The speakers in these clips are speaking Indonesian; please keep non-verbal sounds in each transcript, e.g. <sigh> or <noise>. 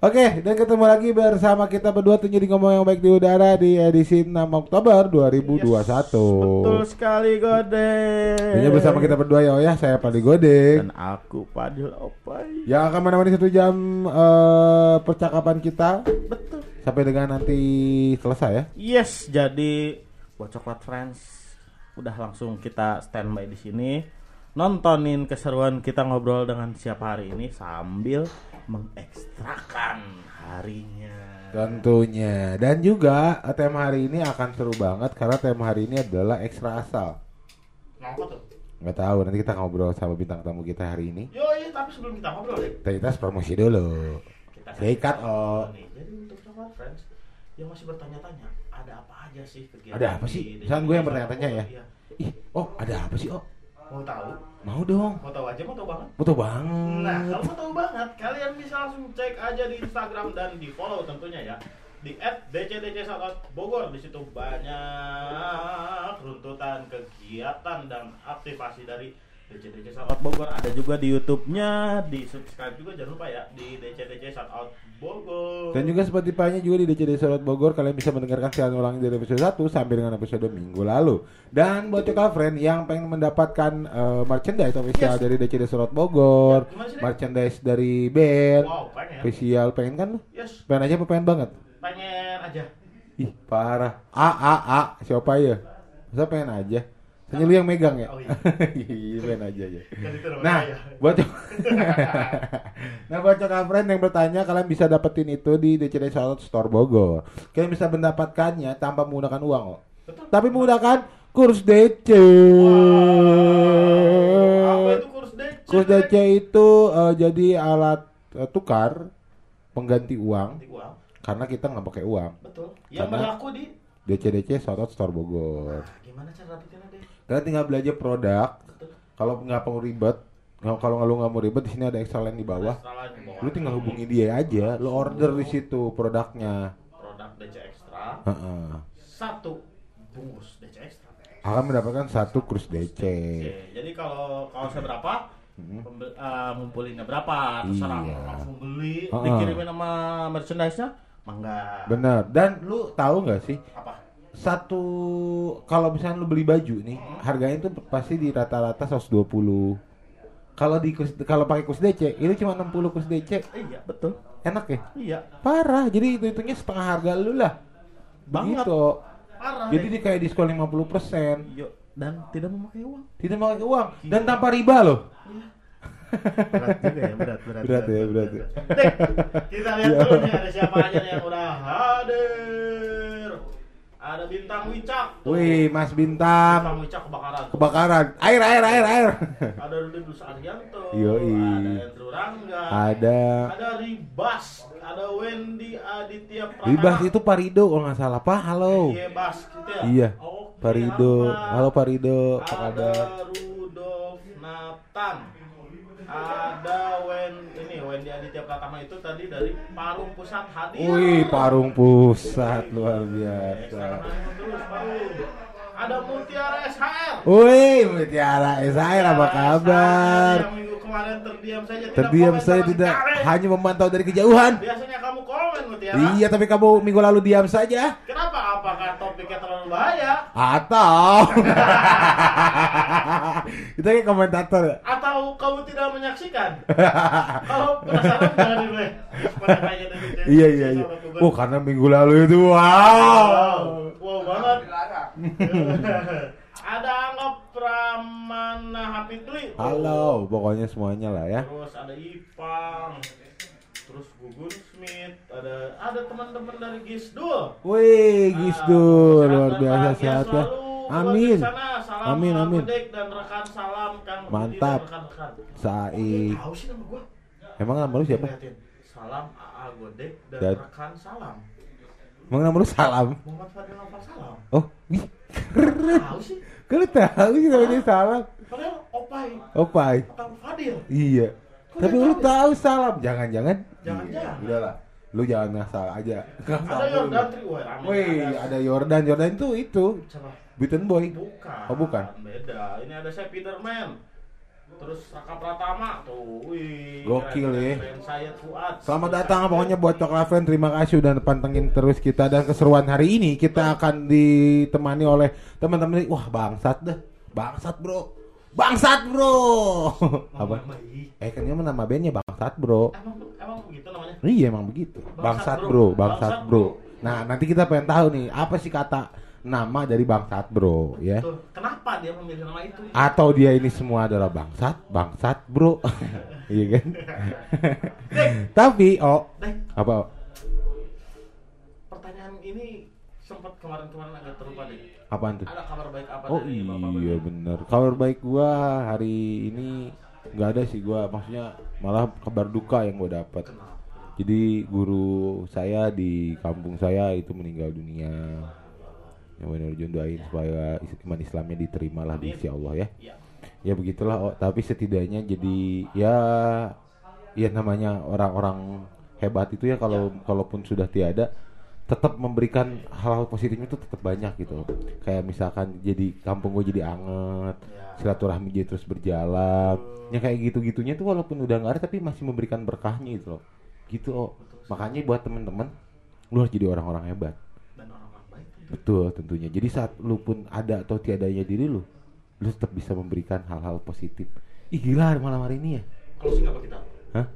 Oke, dan ketemu lagi bersama kita berdua tentunya di ngomong yang baik di udara di edisi 6 Oktober 2021. Betul sekali Gode. Ini bersama kita berdua ya, oh ya, saya Padi Godeng. dan aku Padil Opai. Yang akan menemani satu jam eh, percakapan kita Betul. sampai dengan nanti selesai ya. Yes, jadi buat coklat friends udah langsung kita standby di sini nontonin keseruan kita ngobrol dengan siapa hari ini sambil mengekstrakan harinya. Tentunya. Dan juga eh, tema hari ini akan seru banget karena tema hari ini adalah ekstra asal. Ngapa tuh? Nggak tahu nanti kita ngobrol sama bintang tamu kita hari ini. Yo, iya, tapi sebelum kita ngobrol deh, Kita kita promosi dulu. kita Sikat, oh. Jadi untuk coklat friends yang masih bertanya-tanya, ada apa aja sih kegiatan Ada apa sih? Misalkan gue yang bertanya-tanya ya. Iya. Ih, oh ada apa sih oh? Mau tahu? Mau dong. Mau tahu aja, mau tahu banget. Foto banget. Nah, kalau mau tahu banget, kalian bisa langsung cek aja di Instagram dan di follow tentunya ya di @dcdc Bogor. Di situ banyak runtutan kegiatan dan aktivasi dari DCDC Shoutout Bogor. Ada juga di YouTube-nya, di subscribe juga jangan lupa ya di DCDC Shoutout Bogor. Dan juga Spotify-nya juga di DCD Sorot Bogor Kalian bisa mendengarkan siaran ulang dari episode 1 sampai dengan episode minggu lalu Dan buat coklat friend yang pengen mendapatkan eh, merchandise official Yes. dari DCD Sorot Bogor Ya? Merchandise dari band Wow, pengen. Official pengen kan? Yes, Pengen aja apa pengen banget? pengen aja. Ih parah A A A siapa ya? Masa pengen aja? Hanya lu yang megang ya? Oh, iya. <laughs> Iya aja ya Nah, ya. buat <laughs> Nah, buat coklat friend yang bertanya kalian bisa dapetin itu di DCD Salad Store Bogor. Kalian bisa mendapatkannya tanpa menggunakan uang kok. Betul. Tapi menggunakan kurs DC. Apa itu kurs DC? Kurs DC itu eh, jadi alat eh, tukar pengganti uang uang. karena kita nggak pakai uang. Betul. Yang Karena- berlaku di DCDC Salad Store Bogor. Nah, gimana cara dapetinnya deh? Kalian tinggal belajar produk. Kalau nggak mau ribet, kalau lu nggak mau ribet di sini ada extra line di bawah. Lu tinggal hubungi dia aja, lu order di situ produknya. produk DC Extra Heeh. satu bungkus DC Extra. Akan mendapatkan satu kurs DC. Jadi kalau kaosnya berapa, pembel- eh, ngumpulinnya berapa, terserah Hmm. Iya. langsung beli, Heeh. dikirimin sama merchandise-nya, mangga. Bener. Dan lu tahu nggak sih Apa? Satu kalau misalnya lu beli baju nih, harganya itu pasti di rata-rata 120. Kalau di kalau pakai kurs DC, ini cuma 60 kurs DC. Iya betul. Enak ya? Iya. Parah. Jadi itu hitungnya setengah harga lu lah. Banget. Begitu. Parah. Jadi deh. di kayak diskon 50%. Yo, dan tidak memakai uang. Tidak pakai uang dan tanpa riba loh. <laughs> Berat juga ya, berat, berat. Berat ya, berat ya. Dek, kita lihat <laughs> dulu nih ada siapa aja yang udah hadir. Ada bintang Wicak. tuh. Wih, Mas Bintang. Bintang Wicak kebakaran. Kebakaran. Air, air, air, air. ada Rudi Saryanto, Yoi. ada Andrew Rangga, Ada ada Ribas, ada Wendy Aditya Pratama. Ribas itu Parido kalau nggak salah Pak. Halo. Iya, Bas gitu ya. Iya. Oke, Parido. Halo Parido. Apa Ada? Rudolf Nathan. Ada Wen ini Wendy Aditya Pratama itu tadi dari Parung Pusat hadir. Wih, Parung Pusat luar biasa. sekarang terus Parung. Ada Mutiara SHR. Wih, Mutiara Esair apa kabar? Yang minggu kemarin terdiam saja tidak Terdiam saya tidak sekali. hanya memantau dari kejauhan. Biasanya kamu komen Mutiara. Iya, tapi kamu minggu lalu diam saja. Kenapa? Apakah topiknya terlalu bahaya? Atau <laughs> kita kayak komentator ya. Atau kamu tidak menyaksikan? <laughs> Kalau penasaran jangan dulu ya. Dari Denny, Iya iya iya. Oh karena minggu lalu itu wow. Wow, wow banget. <laughs> <laughs> Ada Anggap Pramana Hapitli. Halo, pokoknya semuanya lah ya. Terus ada Ipang. Terus Gugun Smith. Ada ada teman-teman dari Gisdul. Wih, Ah, Gisdur sehat luar biasa sehat ya. Amin. sana. Salam Amin, amin. Dan rekan salam Mantap. Sai. Tahu sih nama gua. Emang nama lu siapa? Salam AA Godek dan, Dan- rekan salam. Emang nama lu Salam. Muhammad Fadil Nopal salam. Oh, ih, Tahu sih. lu tahu sih namanya Salam? Padahal Opai Opai. atau Fadil. Iya. Kok Tapi lu tahu? Salam. Jangan-jangan. Jangan-jangan. Iya, Udahlah. Lu jangan ngasal aja. Ada Yordan Tri, wah rame. Wih, ada Jordan. Jordan itu itu Siapa? Beaten Boy. Bukan. Oh, bukan. Beda. Ini ada saya Peterman. Terus Raka Pratama tuh wih Gokil, ya. Selamat datang pokoknya buat Coklat Friend. Terima kasih udah pantengin terus kita dan keseruan hari ini kita akan ditemani oleh teman-teman. Wah, bangsat deh. Bangsat, Bro. Bangsat, Bro. Apa? Eh, kan dia nama bandnya Bangsat, Bro. emang emang begitu namanya Iya, emang begitu. Bangsat, Bangsat, Bro. Bro. Bangsat, Bangsat, Bro. Bro. Nah, nanti kita pengen tahu nih, apa sih kata nama dari Bangsat, Bro, ya? Kenapa dia memilih nama itu Atau dia ini semua adalah bangsat, bangsat, Bro. <laughs> Iya kan? <laughs> Tapi, oh, Deh, apa? Oh? pertanyaan ini sempat kemarin-kemarin agak terlupa deh Apaan tuh? ada kabar baik apa Oh dari bapak iya bener. Kabar baik gua hari ini nggak ada sih gua. Maksudnya malah kabar duka yang gua dapat. Jadi guru saya di kampung saya itu meninggal dunia. Ya benar Jun doain supaya iman Islamnya diterima lah di sisi Allah ya. Iya. Ya begitulah. Oh, tapi setidaknya jadi ya ya namanya orang-orang hebat itu ya kalau kalaupun sudah tiada tetap memberikan hal-hal positifnya itu tetap banyak gitu kayak misalkan jadi kampung gue jadi anget Ya. silaturahmi jadi terus berjalan ya kayak gitu-gitunya tuh walaupun udah nggak ada tapi masih memberikan berkahnya gitu loh gitu oh makanya buat temen-temen lu harus jadi orang-orang hebat betul tentunya jadi saat lu pun ada atau tiadanya diri lu lu tetap bisa memberikan hal-hal positif ih gila malam hari ini ya closing apa kita Hah?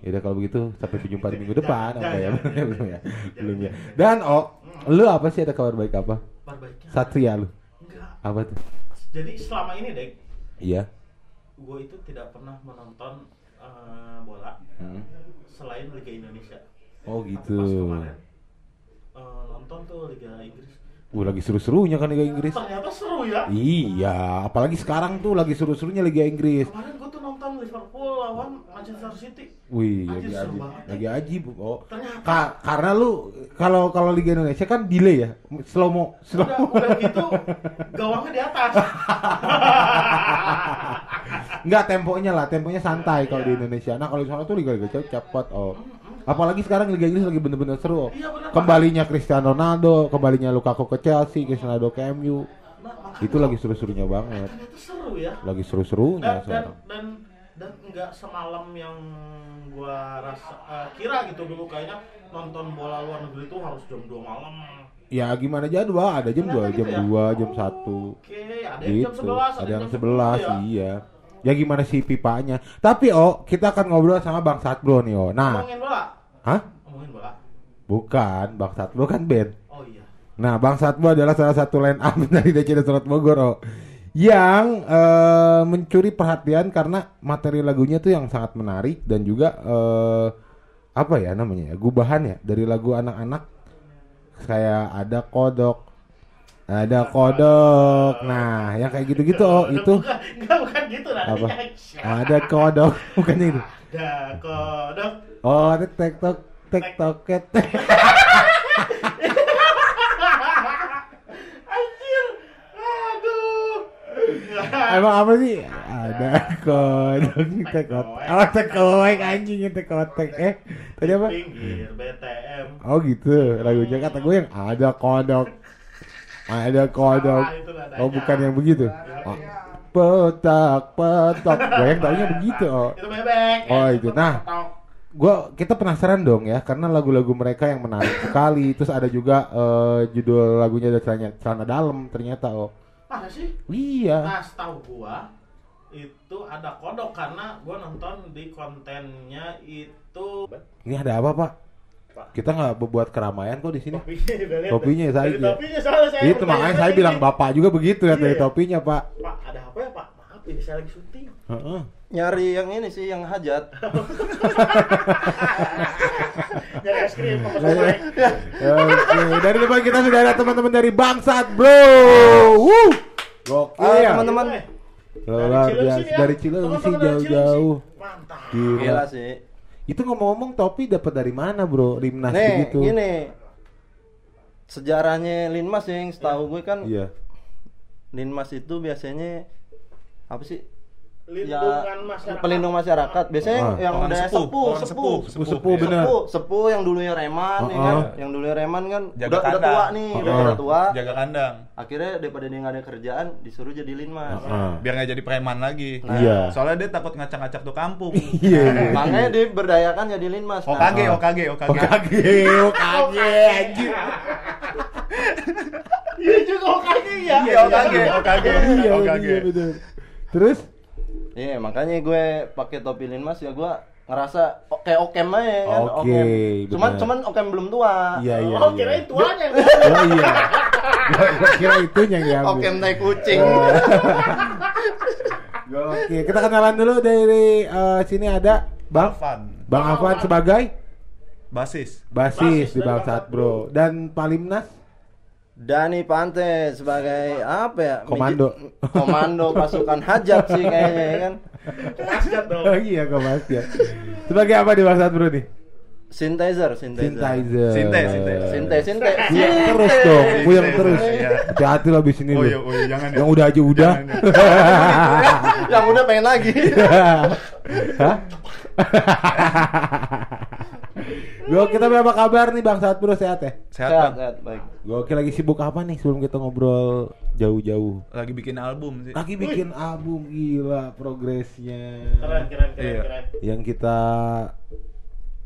Ya udah kalau begitu sampai berjumpa di minggu <laughs> depan apa ya? belum ya. Belum ya. jangan. Dan oh, lu apa sih ada kabar baik apa? kabar baiknya Satria lu. enggak Apa tuh? jadi selama ini dek Iya. gue itu tidak pernah menonton eh, bola Hmm. selain Liga Indonesia Oh Pas gitu. kemarin eh, nonton tuh Liga Inggris Uh, lagi seru-serunya kan Liga Inggris. ternyata seru ya Iya, apalagi sekarang tuh lagi seru-serunya Liga Inggris. kemarin gue tuh nonton Liverpool lawan Manchester City Wih, lagi aji, lagi aji, oh. Ternyata. Ka- karena lu kalau kalau Liga Indonesia kan delay ya, slow mo, slow udah, udah gitu gawangnya di atas <laughs> Enggak temponya lah, temponya santai kalau di Indonesia. Nah, kalau di sana tuh liga-liga cepet, oh. Apalagi sekarang Liga Inggris lagi bener-bener seru. Iya, bener. Kembalinya Cristiano Ronaldo, kembalinya Lukaku ke Chelsea, Cristiano Ronaldo ke MU. nah, Itu lagi seru-serunya banget. ternyata seru ya Lagi seru-serunya dan dan sekarang. dan dan nggak semalam yang gua rasa eh, kira gitu dulu kayaknya nonton bola luar negeri itu harus jam 2 malam Ya gimana jadwal? Ada jam 2, Ternyata jam gitu ya? 2, jam Oh, 1. Oke, ada yang jam gitu 11, ada yang jam 11 10 ya. iya ya gimana sih pipanya? Tapi oh kita akan ngobrol sama bang Satbro nih oh. Nah. Ngomongin bola. hah? Ngomongin bola. bukan bang Satbro kan band Oh iya. nah bang Satbro adalah salah satu line up <laughs> dari DC Surat Bogor oh. Yang eh, mencuri perhatian karena materi lagunya tuh yang sangat menarik dan juga eh, apa ya namanya ya gubahan ya dari lagu anak-anak. Kayak ada kodok ada kodok. Nah yang kayak gitu-gitu oh itu. Bukan, enggak bukan gitu lah. apa? Ada kodok. <laughs> Bukan itu. Ada kodok. oh ada tektok ketek <laughs> Anjir. Aduh. emang apa sih? Ada kodok tekot oh tekoek anjing tekotek eh tadi apa? Pinggir BTM. oh gitu. Lagunya kata gue yang ada kodok ada kodok oh bukan yang begitu oh, petak petak gue yang taunya begitu oh Itu bebek. Oh, itu. Nah. Gua kita penasaran dong ya karena lagu-lagu mereka yang menarik sekali terus ada juga eh, judul lagunya ada celana, celana dalam ternyata oh Masa sih? iya Nah, setahu gua itu ada kodok karena gua nonton di kontennya itu ini ada apa Pak. Kita nggak buat keramaian kok di sini topinya Topinya saya Dari aja. topinya soalnya saya itu makanya saya bilang bapak juga begitu ya dari Iya. topinya pak Pak, ada apa ya, Pak? Maaf ini saya lagi syuting. Heeh. nyari yang ini sih yang hajat <laughs> Nyari es krim <laughs> dari depan kita sudah ada teman-teman dari Bangsat Bro. Wuh. Gokil. Ya. teman-teman. Luar Cilengsi biasa ya. dari Cilengsi jauh-jauh. Mantap. Gila sih Itu ngomong-ngomong topi dapat dari mana, Bro? Limnas nih begitu. gini sejarahnya Linmas yang setahu gue kan Iya. Linmas itu biasanya apa sih lindungan masyarakat. pelindung masyarakat. Biasanya Ah. yang, udah sepuh, sepuh, sepuh, sepuh, Sepuh sepuh Iya. bener. sepuh, sepuh yang dulunya reman, ya Ah, kan? ah. Yang dulunya reman kan Jaga udah, udah kandang. tua nih, udah Ah. pada tua. Jaga kandang. Akhirnya daripada dia nggak ada kerjaan, disuruh jadi linmas. Ah. Biar nggak jadi preman lagi. Nah. Iya. Soalnya dia takut ngacak-ngacak tuh kampung. <laughs> Iya. iya. Makanya diberdayakan jadi linmas. Nah, OKG. OKG, OKG. OKG, OKG, anjir. Iya juga OKG ya. Iya, OKG, OKG, Iya, OKG. iya. Terus? Iya, makanya gue pakai topi linmas ya gue ngerasa o- kayak okem aja kan. Oke, okem. Cuman benar. cuman okem belum tua. Iya, iya. Oh, iya. kirain tuanya. Oh iya. Gua, gua kira itu yang diambil. Okem tai kucing. Oke, kita kenalan dulu dari eh, sini ada Bang Alvan. Bang Afan sebagai Basis. basis Basis di Bangsat Bro dan Palimnas Dani Pante sebagai apa ya? Komando. Miji- komando pasukan hajat sih kayaknya ya kan. Masjid dong. Oh iya ya. Sebagai apa di Bangsat Bro nih? Synthesizer, synthesizer. Synthesizer. Sinte, sinte. Sinte, sinte. Iya terus dong, puyeng terus. iya. Hati-hati lo abis ini Oh iya, oh iya, jangan ya. Yang udah aja udah. Ya. <laughs> Yang udah pengen lagi. <laughs> Hah? <laughs> Gue kita apa kabar nih Bang Saat Bro sehat ya? Sehat, Sehat, Bang. sehat, baik. Gue lagi sibuk apa nih sebelum kita ngobrol jauh-jauh? Lagi bikin album sih. Lagi bikin album gila progresnya. Keren, keren, keren, Iya. keren. Yang kita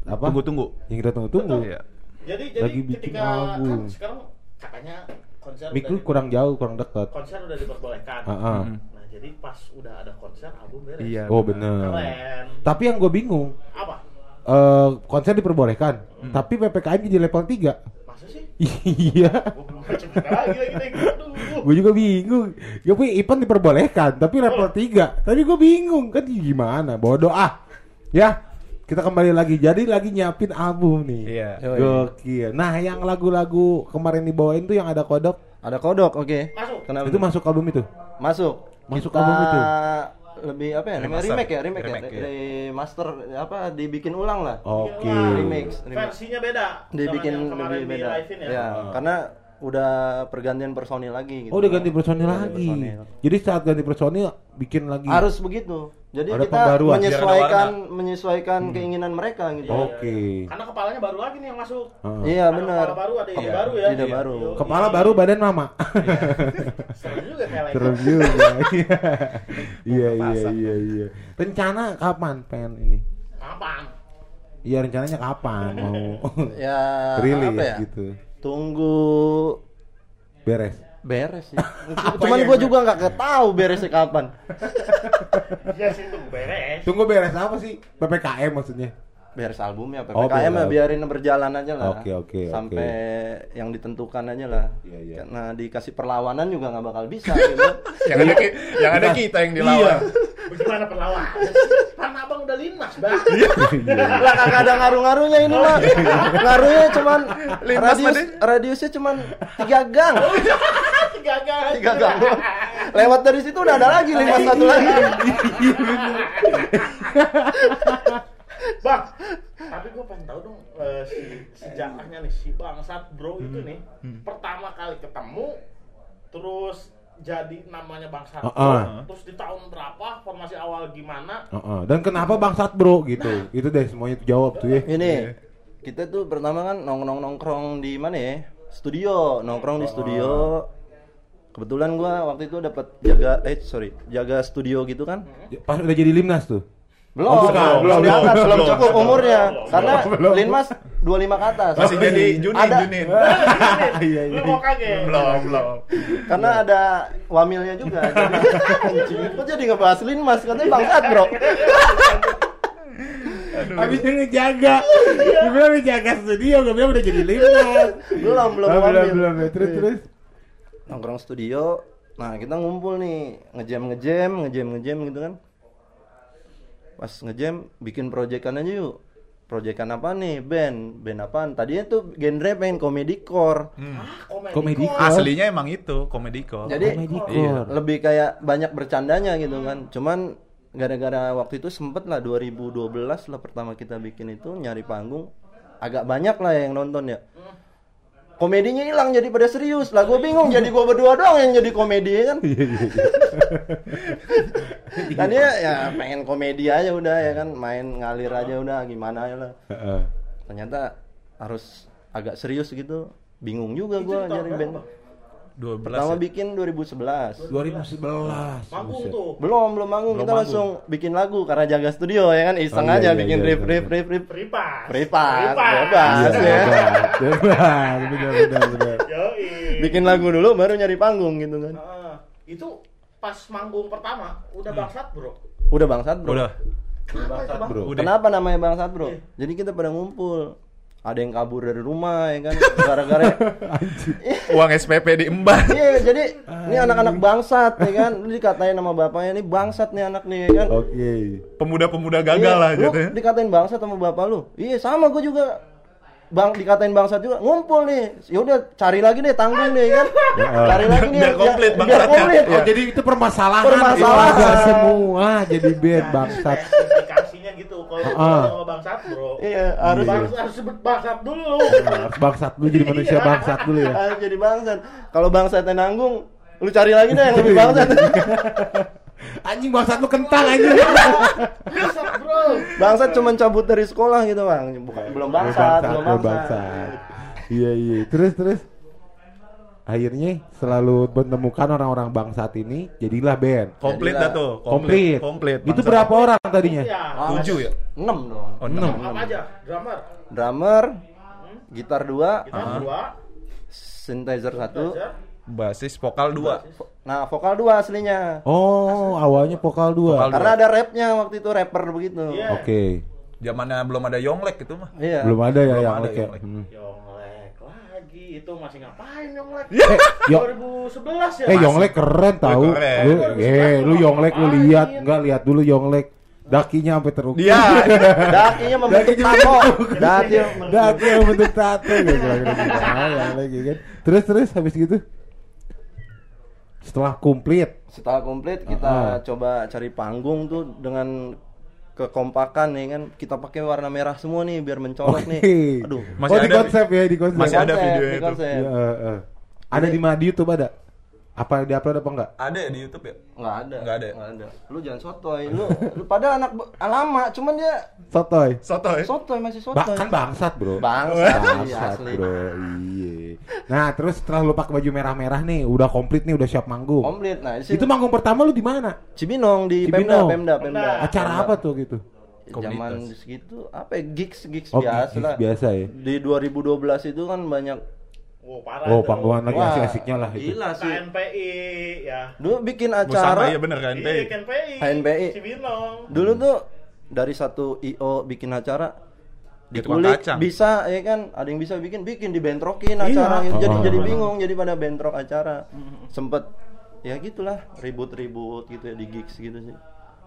apa? Tunggu-tunggu. Yang kita tunggu-tunggu. Iya. Jadi jadi Lagi bikin ketika album. kan sekarang katanya konser Mik udah lu kurang jauh, kurang dekat. konser udah diperbolehkan. Heeh. Mm. Nah, jadi pas udah ada konser album beres. Iya. Oh bener. Keren. Tapi yang gue bingung, Apa? Eh konser diperbolehkan, tapi ppkm jadi level 3 Masa sih? Iya. Gue juga bingung. Ya gue Ipan diperbolehkan, tapi level 3 Tapi gue bingung kan gimana? Bodoh ah. Ya, kita kembali lagi. Jadi lagi nyiapin album nih. Iya. Gokil. Nah, yang lagu-lagu kemarin dibawain tuh yang ada kodok, Ada kodok, oke. Masuk. Kenapa? itu masuk album itu. Masuk. Masuk Kita album itu. Lebih apa ya? Namanya Remaster. remake ya, remake, Remake, ya. iya. Remaster apa dibikin ulang lah. Oke. Gila. Remix, remix. Versinya beda. Dibikin lebih beda. ya. Ya, karena udah pergantian personil lagi gitu. Oh, udah ganti personil ganti lagi. personil. Jadi saat ganti personil bikin lagi. Harus begitu. Jadi Ada kita pembaruan. menyesuaikan menyesuaikan keinginan mereka gitu. Oke. Karena kepalanya baru lagi nih yang masuk. Heeh. Iya, Ada benar. Kepala baru ada ide Iya. baru ya. Ide Iya. baru. Yo, Kepala iya. baru, badan mama. <laughs> Seru juga kayak like Serem juga. <laughs> Iya iya iya iya. Rencana kapan pengen ini? Apaan? Iya rencananya kapan <laughs> mau Ya rilis apa ya? gitu. Tunggu Beres. Beres sih. <laughs> Cuman gue juga nggak ketahu beresnya kapan. <laughs> Iya sih tunggu beres. Tunggu beres apa sih? PPKM maksudnya. Beres albumnya Oh, PPKM ya beres. biarin berjalan aja lah. Oke, oke, Sampai yang ditentukan aja lah. Iya, iya. Karena dikasih perlawanan juga nggak bakal bisa <laughs> gitu. Yang ada yang ada kita yang dilawan. Bagaimana perlawan? Kan abang udah linmas, bang. <laughs> lah kagak ada ngaruh-ngaruhnya ini mah. Ngaruhnya cuman Lintas radius radiusnya cuman tiga gang. Gagal. Tiga gang. Lewat dari situ udah ada lagi lima satu lagi. Bang, tapi gue pengen tahu dong eh, si sejarahnya nih si bangsat bro itu nih pertama kali ketemu terus jadi namanya bangsat Heeh. bro terus di tahun berapa formasi awal gimana Heeh. Dan kenapa bangsat bro gitu? Itu deh semuanya jawab tuh ya. Ini kita tuh pertama kan nongkrong nongkrong di mana ya? Studio, nongkrong di studio. Kebetulan gua waktu itu dapat jaga eh sorry, jaga studio gitu kan. Pas udah jadi limnas tuh. Belum, Oh, bukan. belum, Belum, belum, belum belum. cukup umurnya. Belum, Karena belum. Linmas 25 ke atas. Masih jadi Junin, Ada- Junin. <laughs> Iya lu mau kaget Belum, belum. Karena ada wamilnya juga. <laughs> Jadi, kok jadi ngebahas Linmas katanya bangsat, Bro. Habis dia ngejaga. Dia bilang ngejaga studio, gue bilang udah jadi limnas. Belum, belum belum, wamil. belum. Terus terus. nongkrong studio nah kita ngumpul nih ngejam ngejam ngejam ngejam gitu kan pas ngejam bikin proyekan aja yuk. Proyekan apa nih? Band. Band apaan? Tadinya tuh genre pengen komedi core. Komedi, Komedi kok. core. Aslinya emang itu komedi kok. jadi Komedi Iya. core. lebih kayak banyak bercandanya gitu kan. Cuman gara-gara waktu itu sempet lah 2012 lah pertama kita bikin itu nyari panggung. Agak banyak lah yang nonton ya komedinya hilang jadi pada serius lah gue bingung jadi gue berdua doang yang jadi komedi kan Iya iya. iya. <laughs> tadinya ya pengen komedi aja udah ya kan main ngalir aja udah gimana ya lah Heeh. ternyata harus agak serius gitu bingung juga gue berapa, band? 12 pertama ya? bikin 2011 2011. Manggung tuh. belum belum manggung Belum kita manggung. langsung bikin lagu karena jaga studio ya kan iseng Oh, iya, aja iya, bikin iya, riff iya, riff iya. riff riff Free pass. Free pass, Free pass. bebas. Ya. bebas. Benar benar benar. Bikin lagu dulu baru nyari panggung gitu kan Ah, itu pas manggung pertama udah bangsat bro. udah bangsat bro Udah. Kenapa itu bang? Bro. Kenapa namanya bangsat bro? Jadi kita pada ngumpul. Ada yang kabur dari rumah ya kan gara-gara <laughs> Uang SPP diemban. Iya jadi ini anak-anak bangsat ya kan Lu dikatain sama bapaknya ini bangsat nih anak nih ya kan Oke. Pemuda-pemuda gagal Iya, lah lu gitu ya. dikatain bangsat sama bapak lu Iya sama gue juga Bang dikatain bangsat juga ngumpul nih ya udah cari lagi deh tanggung nih kan cari lagi nih Biar komplit biar bangsatnya. komplit Oh, jadi itu permasalahan Permasalahan. keluarga semua jadi band bangsat. Kalau Ah. kalau bangsat bro. iya harus Bangsa harus sebut bangsat dulu. Harus bangsat dulu jadi manusia bangsat dulu ya. harus jadi bangsat kalau bangsatnya nanggung lu cari lagi deh yang lebih bangsat Anjing bangsat lu kentang anjing. Bangsat bro. Bangsat cuma cabut dari sekolah gitu bang, bukan belum bangsat, belum belum bangsat. Iya iya. Terus terus akhirnya selalu menemukan orang-orang bangsat ini jadilah band. Komplit dah tuh. Komplit. Komplit. Itu berapa orang tadinya? Iya. Tujuh ya? Enam dong. Oh, enam. Apa aja? Drummer. Drummer, gitar dua, Kita dua. synthesizer satu. Basis vokal dua. nah vokal dua aslinya. Oh, awalnya vokal dua. Vokal Karena ada rapnya waktu itu rapper begitu. Iya. Oke. Zamannya belum ada Yonglek gitu mah. Iya. Belum ada ya oke. yang Hmm. Yonglek itu masih ngapain Yonglek? Eh, Yo- 2011 ya. Eh Yonglek keren tahu. Lu eh lu Yonglek lu lihat enggak lihat dulu Yonglek. Dakinya sampai terukir. Dia <laughs> Dakinya membentuk tato. Dakinya Daki yang bentuk tato gitu. Ah, ya kan. Terus terus habis gitu. Setelah komplit. Setelah komplit kita Ah. coba cari panggung tuh dengan kekompakan nih kan kita pakai warna merah semua nih biar mencolok nih. Oke. Aduh. Masih oh, di ada- konsep ya, di konsep. Masih ada videonya di itu. konsep. Iya, eh, eh. Ada di mana di YouTube ada? Apa di upload apa enggak? ada ya di YouTube ya? Nggak ada. Nggak ada. Nggak ada. Lu jangan sotoy. Lu, lu pada anak be- lama, cuman dia Sotoy. Soto ya? sotoy masih sotoy. Bahkan bangsat, Bro. bangsat, iya, Bangsat, asli. Bro. Iya. Nah, terus setelah lu pakai baju merah-merah nih, udah komplit nih, udah siap manggung. Komplit. Nah, di sini Itu manggung pertama lu di mana? Cibinong di Cibinong. Pemda, Pemda, Pemda. Acara apa tuh gitu? Zaman Komunitas. segitu apa ya? Gigs, gigs Oh, biasa gigs lah. biasa ya. Di 2012 itu kan banyak Oh, parah Oh, panggungan lagi Wah, asik-asiknya lah itu. Gila sih. KNPI ya. Dulu bikin Gua sama acara. iya bener kan? Iya, KNPI. KNPI. Cibinong. Dulu tuh dari satu IO bikin acara dikulik kacang. bisa ya kan ada yang bisa bikin bikin dibentrokin Iya. acara gitu. jadi Oh. jadi bingung jadi pada bentrok acara sempet ya gitulah ribut-ribut gitu ya di gigs gitu sih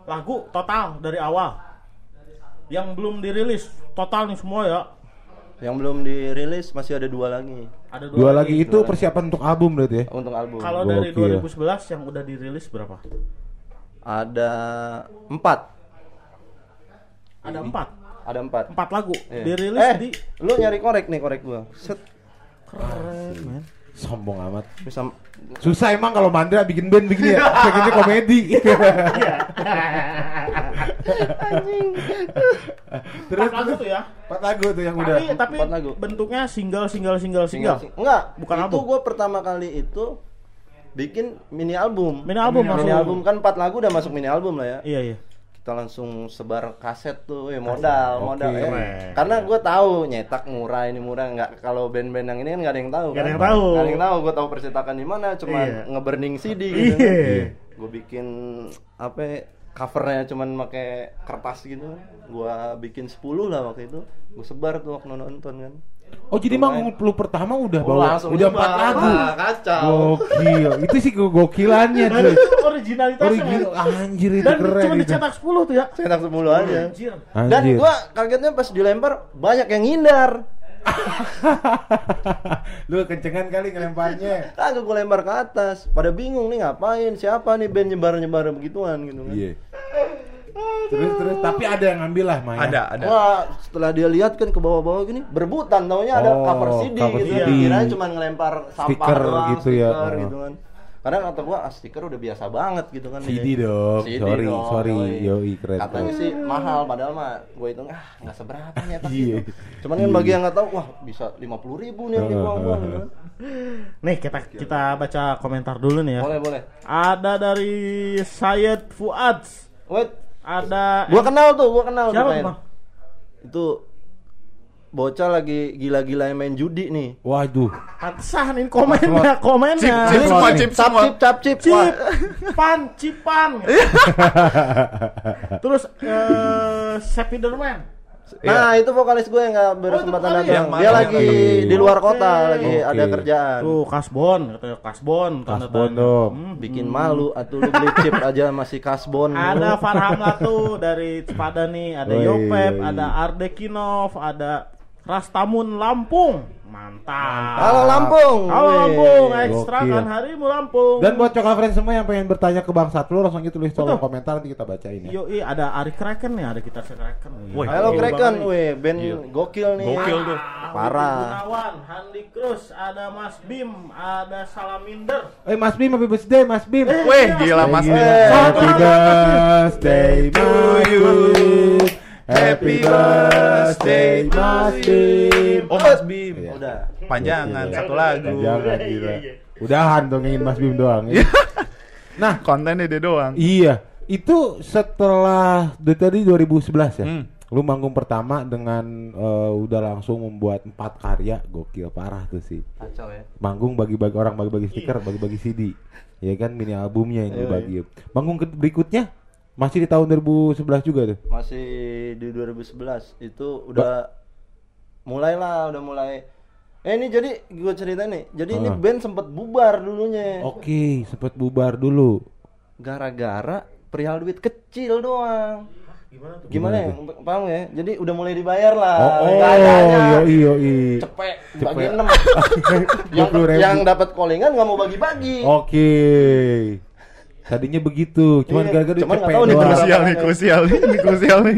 Lagu total dari awal. Yang belum dirilis total nih semua ya. Yang belum dirilis masih ada dua lagi Ada Dua lagi itu dua lagi. persiapan untuk album berarti ya? untuk album Kalau dari Gokil. 2011 yang udah dirilis berapa? ada empat Ada empat. ada empat Empat lagu Iya. dirilis eh di lu nyari korek nih korek gua set keren men. Sombong amat. bisa Susah emang kalau Mandra bikin band begini ya. <laughs> Pengennya komedi. <laughs> Terus Empat lagu tuh ya. empat lagu tuh yang udah. Tapi tapi lagu. bentuknya single single single single. Single. Enggak, Bukan itu album. gue pertama kali itu bikin mini album. Mini album mini, langsung. album kan empat lagu udah masuk mini album lah ya. Iya iya. Kita langsung sebar kaset tuh, ya modal, Oke, modal ya. Karena gue tahu nyetak murah ini murah nggak kalau band-band yang ini kan nggak ada yang tahu. Nggak ada kan? yang tahu. Nggak ada yang tahu. Gue tahu percetakan di mana, cuma Iya. nge-burning CD gitu. Iya. Gue bikin apa ya, covernya cuman pakai kertas gitu. Gue bikin 10 lah waktu itu. Gue sebar tuh waktu nonton kan. Oh jadi manggung lu pertama udah Oh, bawa langsung udah nyebar. empat lagu. Wah, kacau. Gokil. Itu sih gokilannya Dan tuh. itu originalitasnya. Origin anjir itu Dan keren cuma dicetak 10 tuh ya. Cetak 10 aja. Anjir. Dan Anjir. gua kagetnya pas dilempar banyak yang ngindar. <laughs> lu kencengan kali ngelemparnya. Kagak gua lempar ke atas. Pada bingung nih ngapain? Siapa nih band nyebar-nyebar begituan gitu kan. Iya. Terus terus tapi ada yang ngambil lah Maya. Ada, ada. Wah, setelah dia lihat kan ke bawah-bawah gini, berebutan taunya ada Oh, cover CD cover gitu. CD. Dikirain cuma ngelempar sampah Stiker doang, gitu ya. stiker Oh. gitu kan. Karena kata gua ah, stiker udah biasa banget gitu kan. CD Dia. dong. CD sorry, dong, sorry. yoi. Yoi, keren. Katanya sih mahal padahal mah gue hitung ah nggak seberapa nih tapi Iya. Cuman kan bagi yang nggak tahu wah bisa 50 ribu nih yang dibuang-buang gitu <laughs> kan. Nih kita kita baca komentar dulu nih ya. Boleh, boleh. Ada dari Syed Fuad. Wait, Ada gua kenal tuh, gua kenal Siapa tuh. Bang? Itu bocah lagi gila-gila yang main judi nih. Waduh. Pantesan ini komennya, komennya. Chip, chip semua, chip Cap semua. cip, cap cip. Cip, pan, cipan. <laughs> Terus eh Spiderman. Nah, itu vokalis gue yang gak berkesempatan vokalis. datang. Yang Dia lagi di luar kota, lagi ada kerjaan. Tuh kasbon, katanya kasbon. Kasbon dong. Hmm. Bikin malu atau lu beli chip <laughs> aja masih kasbon. Ada Farham Latu dari Sepada nih, ada Yopep, ada Ardekinov, ada Rastamun Lampung. Mantap. Halo Lampung. Halo. Lampung, ekstra Gokil. kan harimu Lampung. Dan buat coklat friends semua yang pengen bertanya ke Bang Satlu langsung aja tulis kolom komentar nanti kita bacain ya. Yoi, ada Ari Kraken nih, ada si Kraken. Woi. Halo Gokil Kraken, weh, band Iya. gokil nih. Gokil tuh. Ah, Parah. Gunawan, Handi Cruz, ada Mas Bim, ada Salaminder. Eh Mas Bim, happy birthday Mas Bim. Eh, Weh, iya, gila Mas Gila. Eh. Happy birthday Mas Bim. Happy birthday Mas Bim. Oh, Mas Bim. Iya. Udah. Panjangan Gokil. satu lagu. Jangan gila. Udahan dong ingin Mas Bim doang ya. <laughs> Nah, Kontennya dia doang. iya. Itu setelah dari tadi 2011 ya. Hmm. Lu manggung pertama dengan eh, udah langsung membuat empat karya gokil parah tuh sih. Kacau ya. Manggung bagi-bagi orang bagi-bagi stiker, bagi-bagi CD. Ya kan mini albumnya yang Iya, dibagi. Manggung ke- berikutnya masih di tahun 2011 juga tuh. Masih di 2011 itu udah mulai lah, udah mulai. Eh ini jadi gue cerita nih. Jadi ini Ah. band sempet bubar dulunya. Oke, sempet bubar dulu. Gara-gara perihal duit kecil doang. Gimana tuh? Gimana, Gimana ya? Paham ya? Jadi udah mulai dibayar lah. Oh, oh, yoi yoi. Cepet, Cepet. bagi <laughs> enam. yang, 20.000. yang dapat callingan nggak mau bagi-bagi. Oke. Tadinya begitu, cuman Iya, gara-gara cuman tahu nih krusial. Nih, krusial nih, ini krusial nih.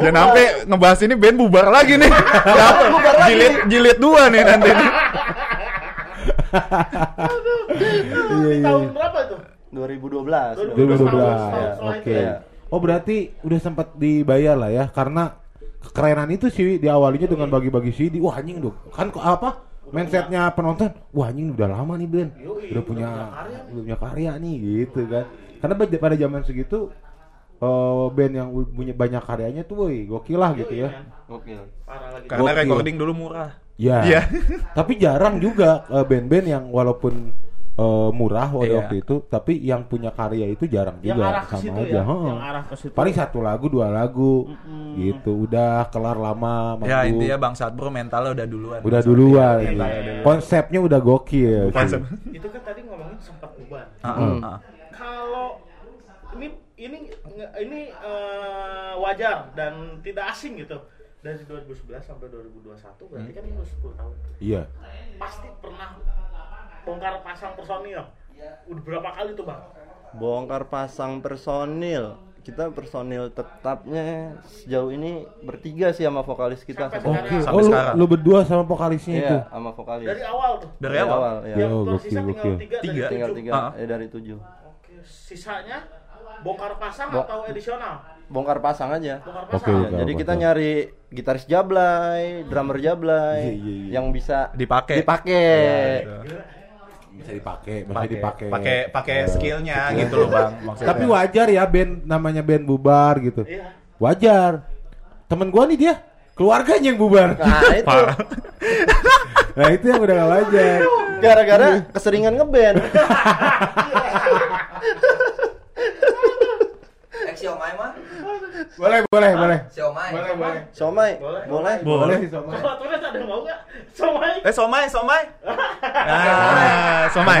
Jangan sampai ngebahas ini band bubar lagi nih. Bubar lagi. jilid jilid dua nih nanti. nih. Iya, Di iya. tahun berapa itu? 2012. 2012. Tahun ya, setelah Oke. itu. Oh berarti udah sempat dibayar lah ya karena kekerenan itu sih diawalinya dengan bagi-bagi CD. Wah anjing dong. Kan apa? Mindsetnya penonton, wah anjing udah lama nih Yoi, udah punya udah punya karya udah punya karya nih gitu kan. Karena pada- pada zaman segitu eh, band yang punya banyak karyanya tuh woi gokil lah gitu ya. Gokil. Parah lagi. Karena Gokil. recording dulu murah. Ya. Iya. Tapi jarang juga eh, band-band yang walaupun eh, murah waktu, Iya. waktu itu, tapi yang punya karya itu jarang yang juga arah ke sama situ aja. ya, yang arah ke situ. Paling satu lagu, dua lagu, Mm-mm. gitu. Udah kelar lama, Ya manggung. intinya Bang Satbro mentalnya udah duluan. udah duluan. Gitu. Mentalnya duluan. Konsepnya udah gokil. Konsep. Itu kan tadi ngomongin sempat bubar. Ah, Hmm. ah, ah. Kalau ini ini ini eh, wajar dan tidak asing gitu. Dari 2011 sampai 2021 berarti kan ini udah 10 tahun. Iya. Pasti pernah bongkar pasang personil. Udah berapa kali tuh, Bang? Bongkar pasang personil. Kita personil tetapnya sejauh ini bertiga sih sama vokalis kita. Sampai Sampai- Oke. Sampai Oh, lu, sekarang. lu berdua sama vokalisnya itu. Iya, sama vokalis. Dari awal tuh. Dari awal. ya. Yang Oh, tersisa gokil, tiga, Tiga. dari Tinggal tujuh. tiga, Ah. eh dari tujuh. Oke, sisanya bongkar pasang Bo- atau edisional? Bongkar pasang aja. Bongkar Oke, pasang. Ya, Bongkar jadi kita nyari gitaris jablay, drummer jablay, Iya, iya, iya. yang bisa Dipakai. dipakai. Iya, gitu. Bisa dipakai, bisa Pakai dipakai. pakai pakai Ya. skillnya gitu loh Bang maksudnya. Tapi wajar ya band namanya band bubar gitu. Iya. Wajar. Temen gua nih dia keluarganya yang bubar. Nah, itu. <laughs> Nah, itu yang udah gak wajar. gara-gara keseringan ngeband. <laughs> Eh, siomay mah? Boleh, boleh, boleh. Siomay. Boleh, boleh. Somai, Boleh. boleh. Boleh. Kalau tulis ada mau nggak? Somai. Eh somai, somai. <laughs> Ah, somai.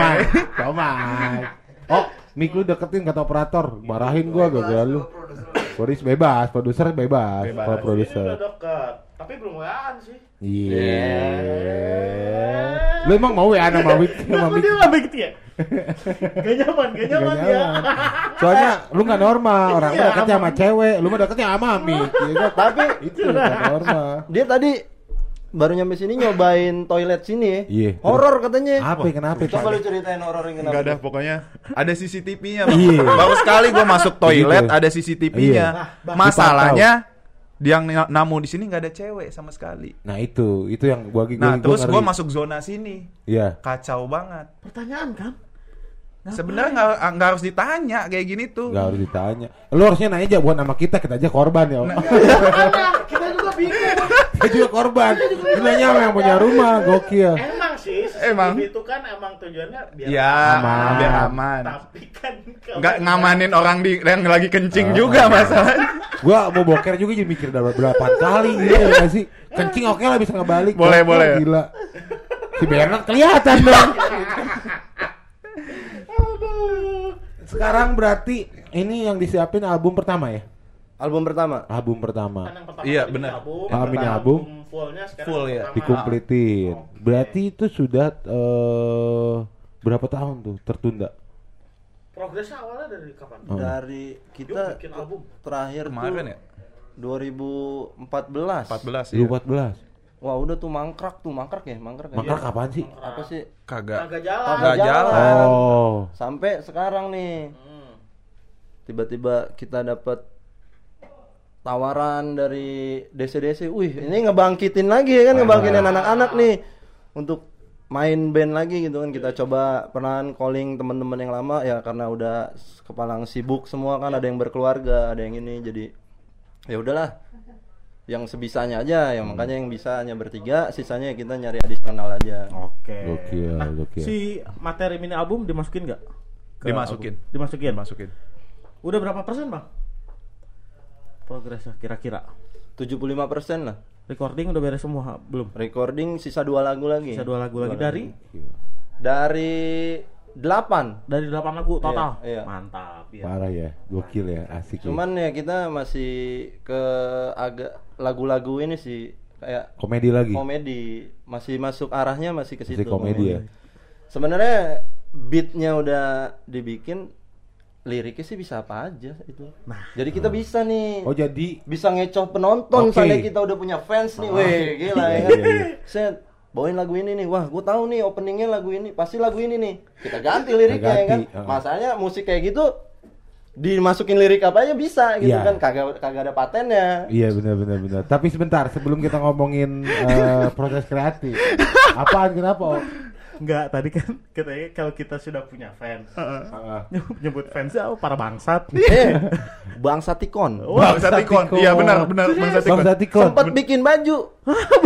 Somai. Oh, mic lu deketin kata operator. Marahin gua gara-gara lu. Produs bebas, produser bebas. Bebas. Kalau Ini produser. udah dekat. Tapi belum waan sih. Iya. Lu emang mau ya sama Wit sama Kenapa Mik? dia nggak begitu ya? Gak nyaman, gak Gak nyaman ya. nyaman. Soalnya lu gak normal, orang Iya, lu deketnya sama cewek, lu mah deketnya sama Mik. Ya kan? <laughs> Tapi itu gak normal. dia tadi baru nyampe sini nyobain toilet sini ya. Iya. Horor katanya. Apa kenapa? Coba lu ceritain horor yang kenapa. Enggak ada pokoknya ada CCTV-nya. Iya. Baru sekali gua masuk toilet Begitu. ada CCTV-nya. Iya. Bah, Masalahnya yang na- namu di sini nggak ada cewek sama sekali. Nah itu, itu yang gua gua Nah, terus ngeri. gua masuk zona sini. Iya. Kacau banget. Pertanyaan kan? Sebenarnya nggak nggak harus ditanya kayak gini tuh. Gak harus ditanya. Lu harusnya nanya aja buat nama kita, kita aja korban ya. Nah. Kita juga bingung. kita juga korban. Lu nanya sama yang punya rumah, gokil. Emang itu kan emang tujuannya biar Ya, Aman. biar aman. Tapi kan kalau- Nggak ngamanin orang di yang lagi kencing Ah. juga masalahnya. Gua mau boker juga jadi mikir udah berapa kali gitu <laughs> ya sih. Kencing oke lah bisa ngebalik. Boleh, Boker boleh. Gila. Si Bernard kelihatan dong. Sekarang berarti ini yang disiapin album pertama ya? Album pertama. Album Kan pertama. yang pertama Iya, benar. album, Ah, yang album. Fullnya sekarang Full, ya. pertama. Dikumpletin. Berarti itu sudah eh berapa tahun tuh tertunda? Progresnya awalnya dari kapan? Oh. Dari Yuk kita bikin album. terakhir Kemarin tuh ya? 2014. 14 ya. 2014. Wah, udah tuh mangkrak tuh, mangkrak ya, mangkrak. ya? Mangkrak kapan sih? Apa sih? Kagak. Kagak jalan. Kagak jalan. jalan. Oh. Sampai sekarang nih, Hmm. tiba-tiba kita dapat tawaran dari DC-DC. Wih, ini ngebangkitin lagi ya kan, ngebangkitin anak-anak nih untuk main band lagi gitu kan. Kita coba pernah calling teman-teman yang lama ya karena udah kepalang sibuk semua kan ada yang berkeluarga, ada yang ini jadi ya udahlah yang sebisanya aja yang makanya yang bisa hanya bertiga sisanya kita nyari adisional aja Oke. Gokil, Nah, gokil. si materi mini album dimasukin nggak? Dimasukin. album? Dimasukin. Masukin. Udah berapa persen bang? Progresnya kira-kira. 75% lah Recording udah beres semua belum? recording sisa dua lagu lagi Bisa dua lagu lagi dari dari 8 dari 8 lagu total. Iya, iya. Mantap ya. Parah ya, gokil ya, asik. ya. cuman ya kita masih ke agak lagu-lagu ini sih kayak komedi lagi. komedi masih masuk arahnya masih ke situ Masih komedi ya. sebenarnya beatnya udah dibikin liriknya sih bisa apa aja itu Nah. jadi kita bisa nih Oh jadi bisa ngecoh penonton Oke. soalnya kita udah punya fans nih, weh gila ya kan. Iya, iya. Set, bawain lagu ini nih, wah gue tahu nih openingnya lagu ini, pasti lagu ini nih. Kita ganti liriknya ya kan. uh. Masalahnya musik kayak gitu dimasukin lirik apa aja bisa gitu Iya. kan, kagak kagak ada patennya. Iya benar benar benar. Tapi sebentar sebelum kita ngomongin eh, proses kreatif, <laughs> apaan kenapa? Oh? Enggak, tadi kan <laughs> katanya kalau kita sudah punya fans. Ah, <laughs> Nyebut fansnya oh, para bangsat. <laughs> eh, Bangsa Tikon. Bangsa Tikon. Tikon. Iya benar benar Bangsa Tikon. Zatikon. Sempat bikin baju.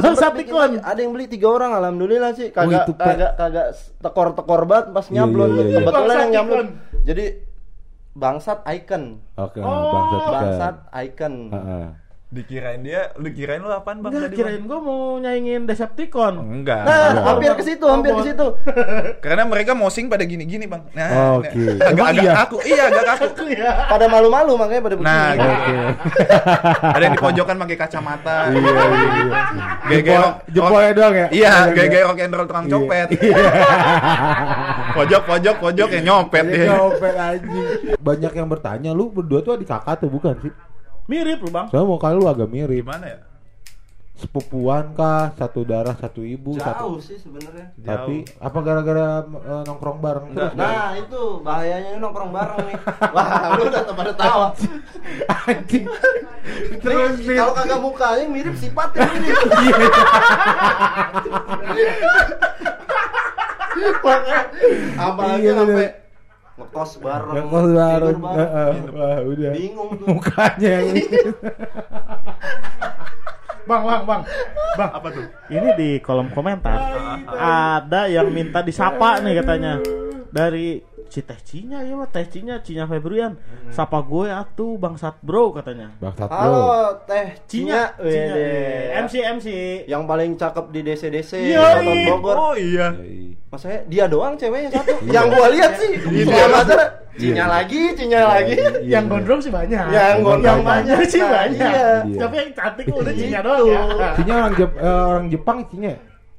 Bangsa Sempet bikin Tikon. Ada yang beli tiga orang, alhamdulillah sih. Kagak pe- kagak kagak tekor-tekor banget pas Iya, nyablon. iya, iya, iya. Kebetulan yang nyablon. Tikon. Jadi bangsat icon. Oke, Oh. Bangsat icon. Ah, ah. Dikirain dia, lu kirain lu apaan Bang Enggak kirain gua mau nyaingin Decepticon. Bang? Enggak. Nah, Iya. hampir ke situ, hampir ke situ. <laughs> Karena mereka mosing pada gini-gini, Bang. Nah, Oke. nah, agak agak iya? kaku. Iya, agak kaku. Iya. Pada malu-malu makanya pada begini. Nah, gitu. Oke. <laughs> Ada yang di pojokan pakai kacamata. Iya iya iya. Gaya-gaya Jempolnya doang ya? Iya, Iya, gaya-gaya rock and roll tukang copet. <laughs> Pojok, pojok, pojok ya nyopet ya. copet anjing. Banyak yang bertanya, lu berdua tuh adik kakak tuh bukan sih? Mirip lu, Bang. Soalnya muka lu agak mirip. Gimana ya? Sepupuan kah? Satu darah, satu ibu, Jauh satu. sih sebenarnya. Tapi apa gara-gara eh, nongkrong bareng terus? Nah, itu bahayanya nongkrong bareng nih. Wah, lu udah pada tahu. Anjing. Terus kalau kagak mukanya mirip sifatnya ini. Makanya apalagi Iya, sampai. Ngekos bareng. Ngekos bareng. tidur Heeh, Wah, udah. Bingung tuh. Mukanya yang Bang, Bang, Bang. Bang, Apa tuh? ini di kolom komentar ada yang minta disapa nih katanya. Dari si Teh Cinya ya, Wak. Teh Cinya, Cinya Febrian. Sapa gue atuh bangsat bro katanya. Bangsat bro. Halo, Teh Cinya, Cinya. Cinya. Wede. MC MC. Yang paling cakep di DC-DC Yoi. Kota Bogor. Oh iya. Yoi. Masanya dia doang ceweknya satu. Yang gua lihat sih selama acara Cinya lagi, Cinya lagi. Iya, yang gondrong sih banyak. Yang gondrong yang banyak banyak. sih banyak. iya. Tapi yang cantik udah Itu. Cinya doang ya. Cinya orang Jep- eh, orang Jepang Cinya.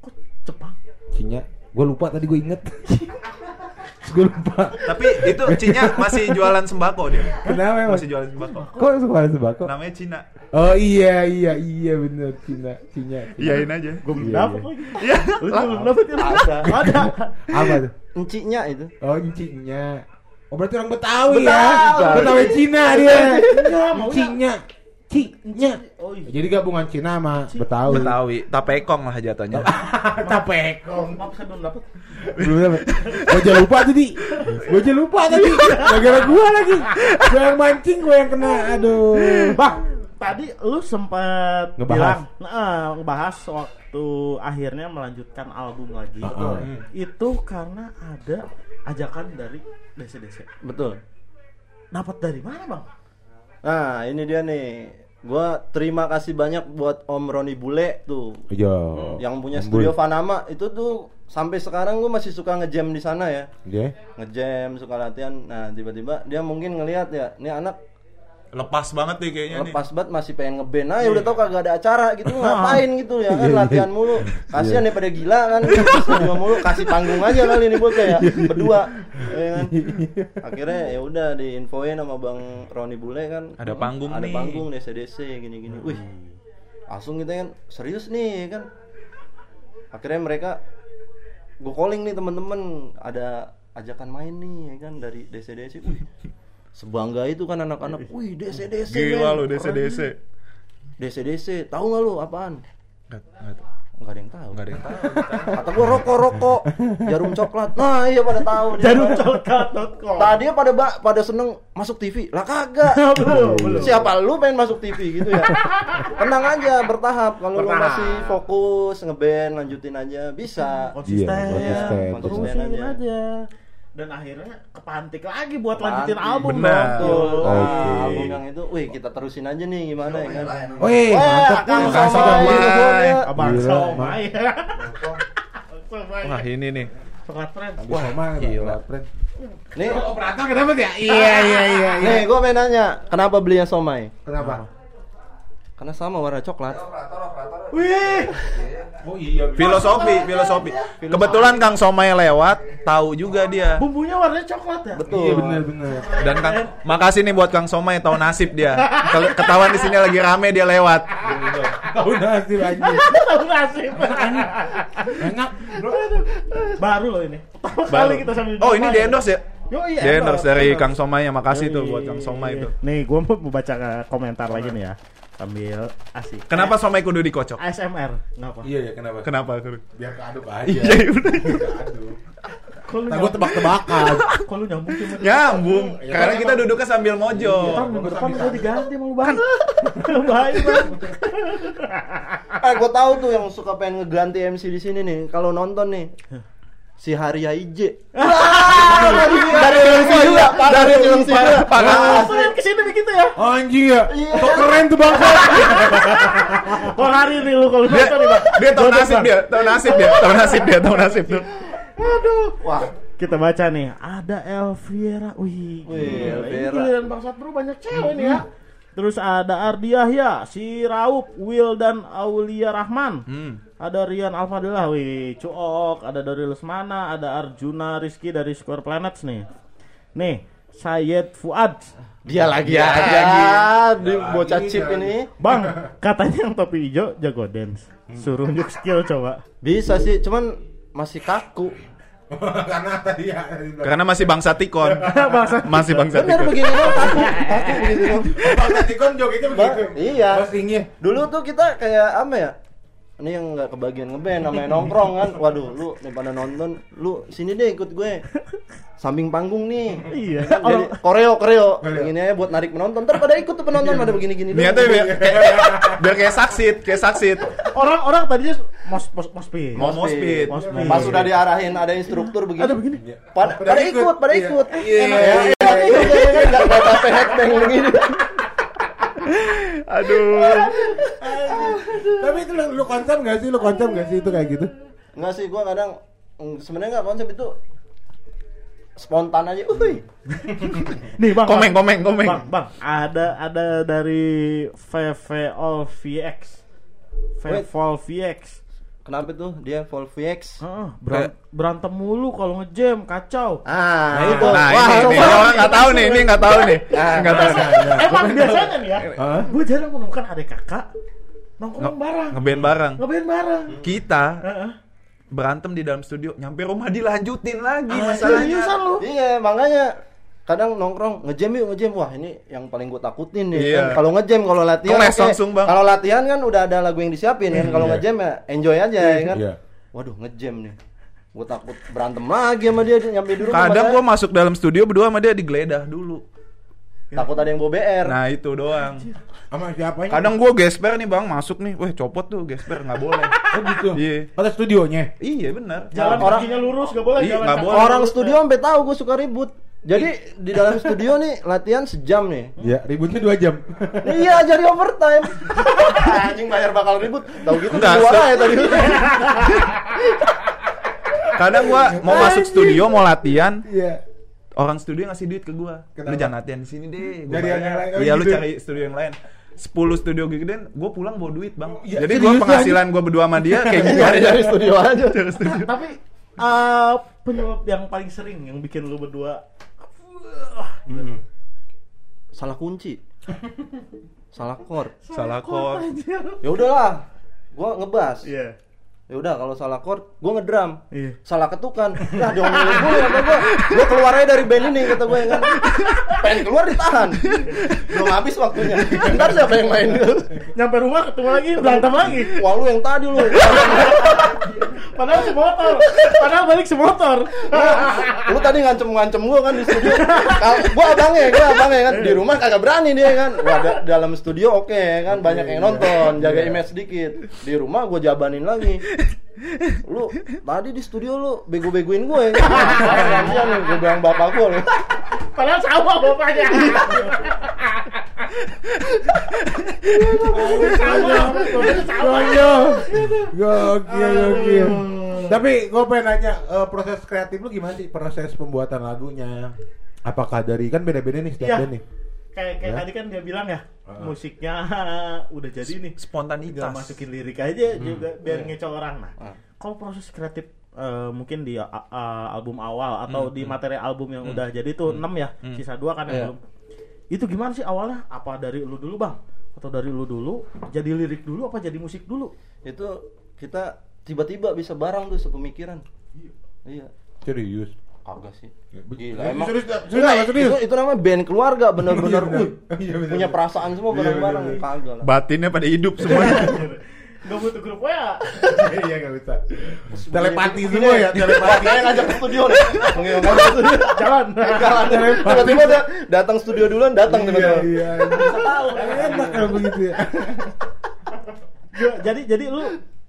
Kok Jepang? Cinya Gue lupa tadi gue inget. <laughs> <laughs> gue lupa. Tapi itu Cinya masih jualan sembako dia. Kenapa emang? Masih jualan sembako. Kok suka sembako? Namanya Cina. Oh iya iya iya bener Cina Cina. Iyain aja. Gue belum Iya, iya. lagi. Iya. Lu belum ya? Ada. Ada. Apa tuh? Enciknya itu. Oh encingnya. Oh berarti orang Betawi, ya? Betawi. Betawi Cina dia. Enggak, Cinya. Oh iya. Jadi gabungan Cina sama Betawi. Betawi, tapekong lah jatuhnya. <laughs> Tapekong. Maaf saya belum dapet. Belum dapet. Gue aja lupa tadi. Gue aja lupa tadi. Gara-gara gue lagi. Gue yang mancing, gue yang kena. Aduh. Bang, tadi lu sempat Ngebahas. bilang, nah, ngebahas waktu akhirnya melanjutkan album lagi. Hmm. Itu karena ada ajakan dari DC-DC. Betul. Dapat dari mana, Bang? Nah, ini dia nih. Gua terima kasih banyak buat Om Roni Bule tuh. Yo. yang punya Om studio. Panama itu tuh sampai sekarang gue masih suka ngejam di sana ya Oke. ngejam suka latihan nah tiba-tiba dia mungkin ngelihat ya ini anak Lepas banget nih kayaknya nih. lepas banget masih pengen ngeband aja. Udah tau kagak ada acara gitu <laughs> ngapain gitu ya kan latihan mulu. Kasihan ya pada gila kan. Studio mulu kasih panggung aja kali ini bocah ya berdua. Ya kan? Akhirnya ya udah diinfoin sama bang Roni Bule kan. Ada panggung ada nih. panggung DC-DC gini-gini. Wih langsung kita kan serius nih kan? Akhirnya mereka gue calling nih temen-temen ada ajakan main nih ya kan dari DC-DC wih sebangga itu kan anak-anak. Wih DC-DC Gila men, lu keren. DC-DC. nih. DC-DC tahu nggak lu apaan? Nggak- ada yang tahu. Nggak ada yang tahu. kata gue rokok rokok jarum coklat. Nah iya pada tahu dia. Jarum coklat.com. tadi pada ba pada seneng masuk TV lah kagak. <laughs> Belum, belum. siapa lu pengen masuk TV gitu ya? Tenang aja bertahap. Kalau lu masih fokus ngeband lanjutin aja bisa. Konsisten, Iya, konsisten, konsisten aja. Dan akhirnya kepantik lagi buat Pantik. lanjutin album Benar. dong. Nah, album yang itu, wih kita terusin aja nih gimana ya kan. Wih, mantap nih. Makasih Somai. Abang Somai. Wah, ini nih. Friend. Wah, Gila. Nih, Operator kenapa ya? Iya, iya, iya. nih gue pengen nanya, kenapa belinya somai? Kenapa? Karena sama warna coklat. Wih. Oh iya. Filosofi, filosofi. Kebetulan Kang Somai lewat, tahu juga dia. Bumbunya warnanya coklat ya? Betul. Iya benar benar. Dan Kang, makasih nih buat Kang Somai tahu nasib dia. Ketahuan di sini lagi rame dia lewat. Tahu nasib anjing. <laughs> Tahu nasib. Enak. Baru loh ini. Pertama Baru. kali kita sambil Oh, ini di endorse ya? Yo iya. Endorse dari. Kang Somai ya. Makasih tuh Yoi. buat Kang Somai tuh. Nih, gua mau baca komentar lagi nih ya. Sambil asik. Kenapa Somai kudu dikocok? ASMR? Kenapa? Iya ya kenapa? Kenapa? Biar keaduk aja. Iya, udah. Keaduk. Lu Nah, gue tebak-tebakan. kok lu nyambung cuma Nyambung. Ya, Karena kan kita emang- duduknya sambil mojo. Ntar minggu depan gue diganti mau bang Bahaya bang <laughs> Eh, gue tahu tuh yang suka pengen ngeganti MC di sini nih. Kalau nonton nih, si Haria Ije. dari MC juga, dari MC juga. Langsungin ke sini begitu ya Anjing ya. Kok keren tuh bang. Kok <laughs> hari nih lu kalau Dia, nonton nih bang dia tahu nasib dia, tahu nasib dia, tahu nasib dia, tahu nasib tuh. Aduh Wah, Kita baca nih Ada Elviera Wih Wih, gila. Ini Elviera. giliran Bang Satru banyak cewek nih ya Terus ada Ardi Yahya, si Raup, Will dan Aulia Rahman. Hmm. Ada Rian Alfadillah, wih, Cuok, ada dari Lesmana, ada Arjuna Rizky dari Square Planets nih. Nih, Syed Fuad. dia lagi Dia aja lagi. di bocah chip ini. Bang, katanya yang topi hijau jago dance. Suruh unjuk skill coba. Bisa sih, cuman masih kaku. Karena tadi ya. Karena masih bangsa tikon. <laughs> Bangsa Masih bangsa Bener tikon. begini dong, kaku, kaku <laughs> begitu dong. Bang tadi kan jogetnya begitu. Ba- iya. Dulu tuh kita kayak apa ya? Ini yang nggak kebagian ngeband namanya nongkrong kan. Waduh, lu daripada nonton, lu sini deh ikut gue. Samping panggung nih. Iya. Jadi koreo koreo. Koreo. Ini aja buat narik penonton. Ntar pada ikut tuh penonton pada begini-gini. doang. Niatnya biar, kayak, <laughs> biar kayak saksit, kayak saksit. Orang-orang tadinya mos mos mospit. Mau mospit. Mospit. Pas sudah diarahin ada instruktur begini. Ada begini. Pada, pada ikut, pada Iya. ikut. Iya. Enak ya, enak juga ya kan nggak nggak sampai headbang begini. Aduh. Tapi itu lu, lu konsep gak sih? Lu konsep gak sih itu kayak gitu? Enggak sih, gua kadang mm, sebenarnya nggak konsep itu spontan aja. Uy. <laughs> Nih bang. Komeng, Bang. komeng, komeng. Bang, bang, ada ada dari VV All VX. VV VX. Kenapa tuh dia Volvix Heeh, beran- berantem mulu kalau ngejam kacau. ah Nah, itu nah Wah, ini, ini orang nggak tahu nih, ini nggak tahu nih, Ah. nggak tahu. nih. Emang biasanya nih ya, Hah? gue jarang menemukan adik kakak nongkrong Nge- bareng, Ngeband bareng. ngeband bareng. Kita Heeh. berantem di dalam studio, nyampe rumah dilanjutin lagi Ah, masalahnya. Iya, makanya kadang nongkrong ngejam yuk ngejam wah ini yang paling gue takutin nih Iya. kan. kalau ngejam kalau latihan langsung, Bang. kalau latihan kan udah ada lagu yang disiapin kan kalau ngejam ya enjoy aja ya kan Iya. waduh ngejam nih gue takut berantem lagi sama dia nyampe di rumah Kadang saya. masuk dalam studio berdua sama dia digeledah dulu. takut ada yang bawa BR Nah itu doang. Sama siapanya? Kadang gua gesper nih bang masuk nih, weh copot tuh gesper nggak boleh. Oh gitu. Iya. Pada studionya. iya benar. Jalan Orang- kakinya lurus gak boleh Iya, jalan boleh. orang studio sampai tahu gue suka ribut jadi di dalam studio nih latihan sejam nih Ya, ributnya dua jam. iya jadi overtime <laughs> anjing bayar bakal ribut tahu gitu Enggak, keluar aja tadi Kadang gua mau masuk studio mau latihan, Iya. orang studio ngasih duit ke gua. Kenapa? Lu jangan latihan di sini deh. Gua Cari yang lain. Iya lu gitu. cari studio yang lain. 10 studio gedean, gua pulang bawa duit bang. Iya, Jadi lu, penghasilan gua berdua sama dia kayak gitu cari aja. dari studio aja Tapi eh, penyebab yang paling sering yang bikin lu berdua gitu. salah kunci <laughs> salah chord Salah. Anjir. ya udahlah gua ngebas Iya. Ya udah kalau salah chord gua ngedrum. Iya. salah ketukan. Nah diomelin gue kata gua. Gua keluar aja dari band ini kata gue kan. Pengen keluar ditahan. Belum habis waktunya. Ntar siapa yang main? Nyampe rumah ketemu lagi berantem lagi. wah lu yang tadi lu. Padahal semotor. Padahal balik semotor. lu tadi ngancem-ngancem gua kan di studio. Gua abangnya gua abangnya kan. Di rumah kagak berani dia kan. Wah da- dalam studio oke kan. Banyak yang nonton jaga image sedikit. Di rumah gua jabanin lagi lu tadi di studio lu bego-begoin gue ya nih gue bilang bapak gue nih Padahal sama bapaknya. sama, bapaknya sama. Gokil, gokil. Tapi gue pengen nanya eh, proses kreatif lu gimana sih proses pembuatan lagunya? Apakah dari kan beda-beda nih setiap Iya. band nih. Kayak kayak Ya. tadi kan dia bilang ya, musiknya <laughs> udah jadi nih. Spontanitas. Tinggal masukin lirik aja juga biar ngecoh orang. Nah, Ah. kalau proses kreatif eh, mungkin di a- album awal atau di materi album yang udah jadi tuh 6 ya, sisa dua kan yang Iya. belum. Itu gimana sih awalnya? Apa dari lu dulu, Bang? Atau dari lu dulu jadi lirik dulu apa jadi musik dulu? itu kita tiba-tiba bisa bareng tuh sepemikiran iya Serius. Kagak sih Gila, Gila, emang serius, serius, serius, serius. Itu, itu namanya band keluarga <laughs> bener-bener Iya, bener. wih, Iya, bener, punya perasaan semua Iya, bareng-bareng bener. kagak lah Batinnya pada hidup semuanya. <laughs> Gak butuh grup WA. <laughs> Iya gak bisa. Telepati semua ya, telepati. Saya ngajak ke studio studio. Jalan. Jalan. Tiba-tiba dia datang studio duluan, datang Iya, tiba-tiba. iya. Bisa tahu. Enak kalau begitu ya. Jadi jadi lu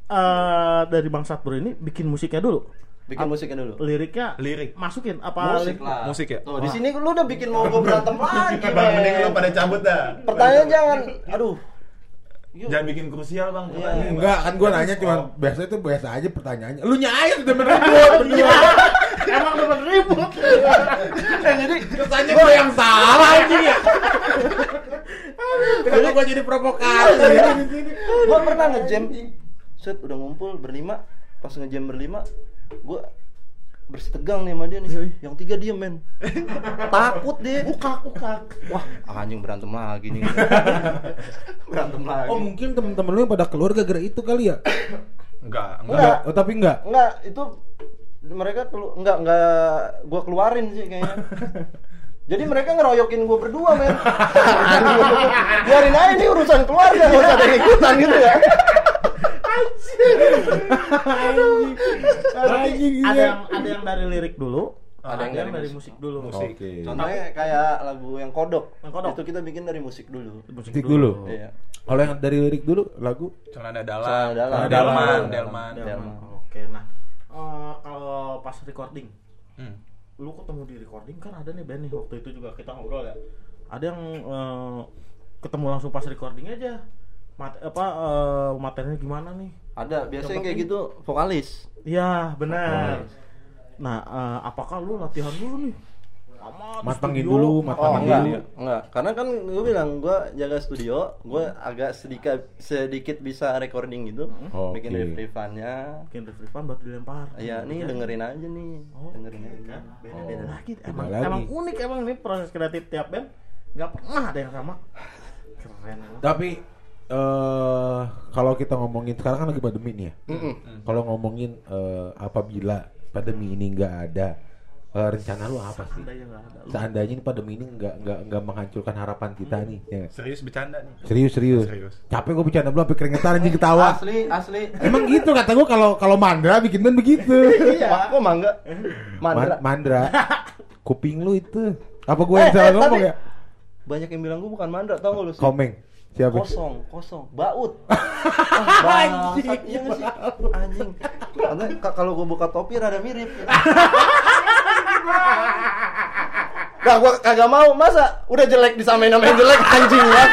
eh, dari Bang Satbro ini bikin musiknya dulu. Bikin musiknya dulu. Liriknya Lirik. masukin apa Musik lirik- lah. Musik ya? Tuh, di sini lu udah bikin mau gue berantem <laughs> lagi. Bang, mending lu pada cabut dah. Pertanyaan jangan. Aduh. Yuk. Jangan bikin krusial bang. Iya. Enggak, kan gua nanya cuma biasa itu biasa aja pertanyaannya. Lu nyai udah bener gua berdua. <laughs> Emang udah ribut. <laughs> Jadi kesannya gua yang salah anjing ya. Kenapa gua jadi provokator ya di sini? Gua pernah ngejam. Set udah ngumpul berlima. Pas ngejam berlima, gua bersih tegang nih sama dia nih. Yang tiga diem men. <laughs> Takut dia. Ukak ukak. Wah, anjing berantem lagi nih. <laughs> berantem lagi. Oh mungkin temen-temen lu yang pada keluar gara-gara itu kali ya? <coughs> Enggak, enggak. Enggak. Oh tapi enggak. Enggak, itu mereka kelu enggak enggak gua keluarin sih kayaknya. <laughs> Jadi mereka ngeroyokin gua berdua, men. <laughs> Biarin aja ini urusan keluarga, enggak usah ada ikutan gitu ya. Anjing, iya. ada yang ada yang dari lirik dulu, Ada yang dari dari musik. musik dulu. Musik. Oke. Contohnya kayak lagu yang kodok. Yang Kodok. Itu kita bikin dari musik dulu. Musik Musik dulu. Iya. Kalau yang dari lirik dulu lagu Celana dalam. Celana dalam. Delman, Delman. Delman. Delman. Delman. Oke, nah eh, kalau pas recording, Hmm. Lu ketemu di recording kan ada nih band nih waktu itu juga kita ngobrol ya. Ada yang eh, ketemu langsung pas recording aja. Mat apa eh, materinya gimana nih? Ada biasanya kayak gitu vokalis. Iya, benar. Nah, eh, apakah lu latihan dulu nih? Matangin studio. dulu, Oh matangin enggak, dulu. enggak. Karena kan gue bilang gue jaga studio, gue agak sedikit sedikit bisa recording gitu, Oke. bikin riff-riffannya. bikin refresh baru dilempar Ya nih dengerin aja nih, Oh, dengerin aja. beda beda lagi emang lagi. emang unik emang ini proses kreatif tiap band nggak pernah ada yang sama keren emang. Tapi eh kalau kita ngomongin sekarang kan lagi pandemi nih ya. Kalau ngomongin eh, apabila pandemi ini nggak ada, eh, rencana lu apa sih? Ada Seandainya ini pandemi ini nggak nggak nggak menghancurkan harapan kita nih. ya? Serius bercanda nih. Serius serius. Serius. Capek gue bercanda belum sampai keringetan anjing ketawa. Asli, asli. Emang gitu kata gue kalau kalau Mandra bikin band begitu. <laughs> Iya. Kok mangga? Mandra. Man- Mandra. <laughs> Kuping lu itu. Apa gue yang salah ngomong tapi ya? Banyak yang bilang gue bukan Mandra, tau gak lu sih? Komeng. Siapa? Kosong, kosong, baut. <laughs> Ah, bangsat, iya? Anjing. Karena kalau gue buka topi rada mirip. Gak gua kagak mau masa udah jelek disamain sama yang jelek anjing ya.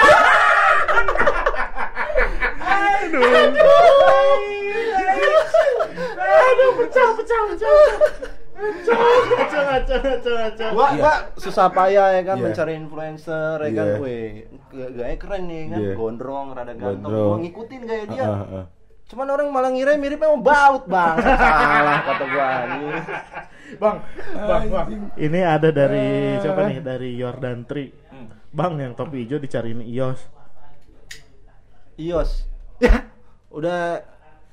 Aduh. Aduh pecah pecah pecah. Gua, gua susah payah ya kan yeah. mencari influencer ya kan, yeah. weh gaya keren nih kan, yeah. gondrong, rada ganteng, gua ngikutin gaya dia. Uh, uh, uh. Cuman orang malah ngira miripnya mau baut bang, <laughs> salah kata gua bang bang bang. Ini ada dari siapa nih dari Jordan Tri. Bang yang topi hijau dicariin Ios. Ios. Ya, udah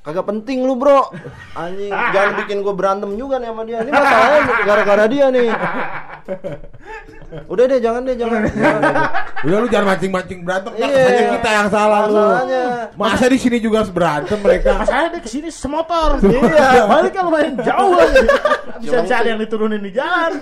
kagak penting lu, Bro. Anjing, jangan bikin gua berantem juga nih sama dia. Ini masalahnya gara-gara dia nih. Udah deh, jangan deh, jangan. jangan. Udah lu jangan mancing-mancing berantem, Iya. yeah. kita yang salah lu. Masalahnya. Masa di sini juga harus berantem mereka? saya deh ke sini semotor Iya. balik kan lumayan jauh lagi bisa sih- yang diturunin di jalan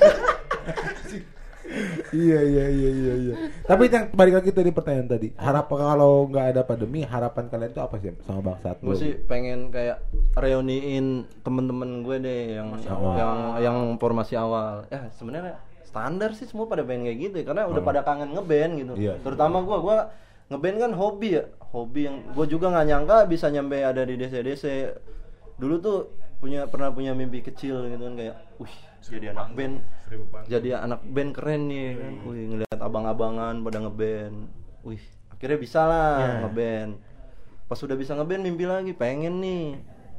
iya iya iya iya iya. Tapi yang balik lagi tadi pertanyaan tadi. Harap kalau nggak ada pandemi, harapan kalian tuh apa sih sama bang Sat? gue sih pengen kayak reuniin temen-temen gue deh yang awal. yang yang formasi awal ya sebenarnya standar sih semua pada pengen kayak gitu ya karena udah pada kangen ngeband gitu Iya. terutama gue gue ngeband kan hobi ya hobi yang gue juga nggak nyangka bisa nyampe ada di desa desa dulu tuh punya pernah punya mimpi kecil gitu kan kayak wih jadi anak band. Jadi anak band keren nih kan? Wih ngeliat abang-abangan pada ngeband. Wih akhirnya bisa lah Iya. ngeband. Pas udah bisa ngeband mimpi lagi pengen nih.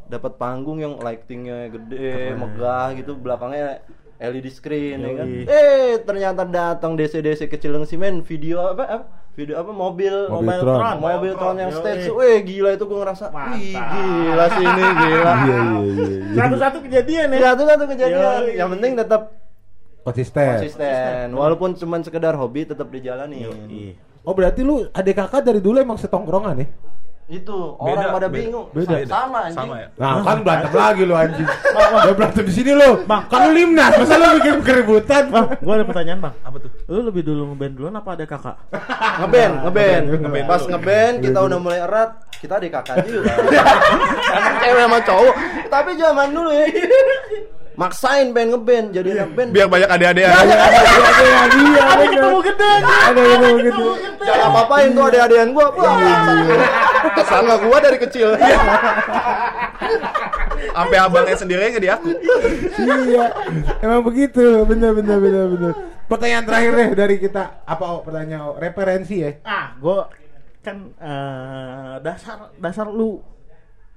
Dapat panggung yang lightingnya gede megah gitu belakangnya LED screen ya kan? Eh ternyata datang DC DC kecil yang simen video apa, apa video apa mobil Mobil Tron. mobil Tron yang Yoi. stage weh gila itu gue ngerasa wih gila sih ini gila <laughs> Iya iya iya. iya. satu-satu kejadian ya satu satu kejadian Yoi. yang penting tetap Konsisten. konsisten walaupun cuman sekedar hobi tetap dijalani Iya. Oh berarti lu adik kakak dari dulu emang setongkrongan ya? Itu Beda, orang pada beda. bingung Beda. sama anjing Sama ya. Nah kan berantem lagi lu anjing. <laughs> Udah berantem di sini lu. Bang. Kan lu limnas, masa lu bikin keributan? bang gue ada pertanyaan bang Apa tuh? lu lebih dulu ngeband duluan apa ada kakak ngeband ngeband Ngeband pas ngeband kita udah mulai erat kita di kakak juga <laughs> cewek sama cowok tapi zaman dulu ya maksain band ngeband jadi anak band Biar banyak adik-adik Ada aja. ada ada ada iya. ada ketemu gede Ada ada gitu. jangan apa-apain tuh adik-adian gua wah ke sana gua dari kecil Sampai abangnya sendiri nggak diaku. Iya. Emang begitu. Bener bener bener bener. Pertanyaan terakhir deh dari kita. Apa oh, pertanyaan oh, referensi ya? ah gue kan eh, dasar dasar lu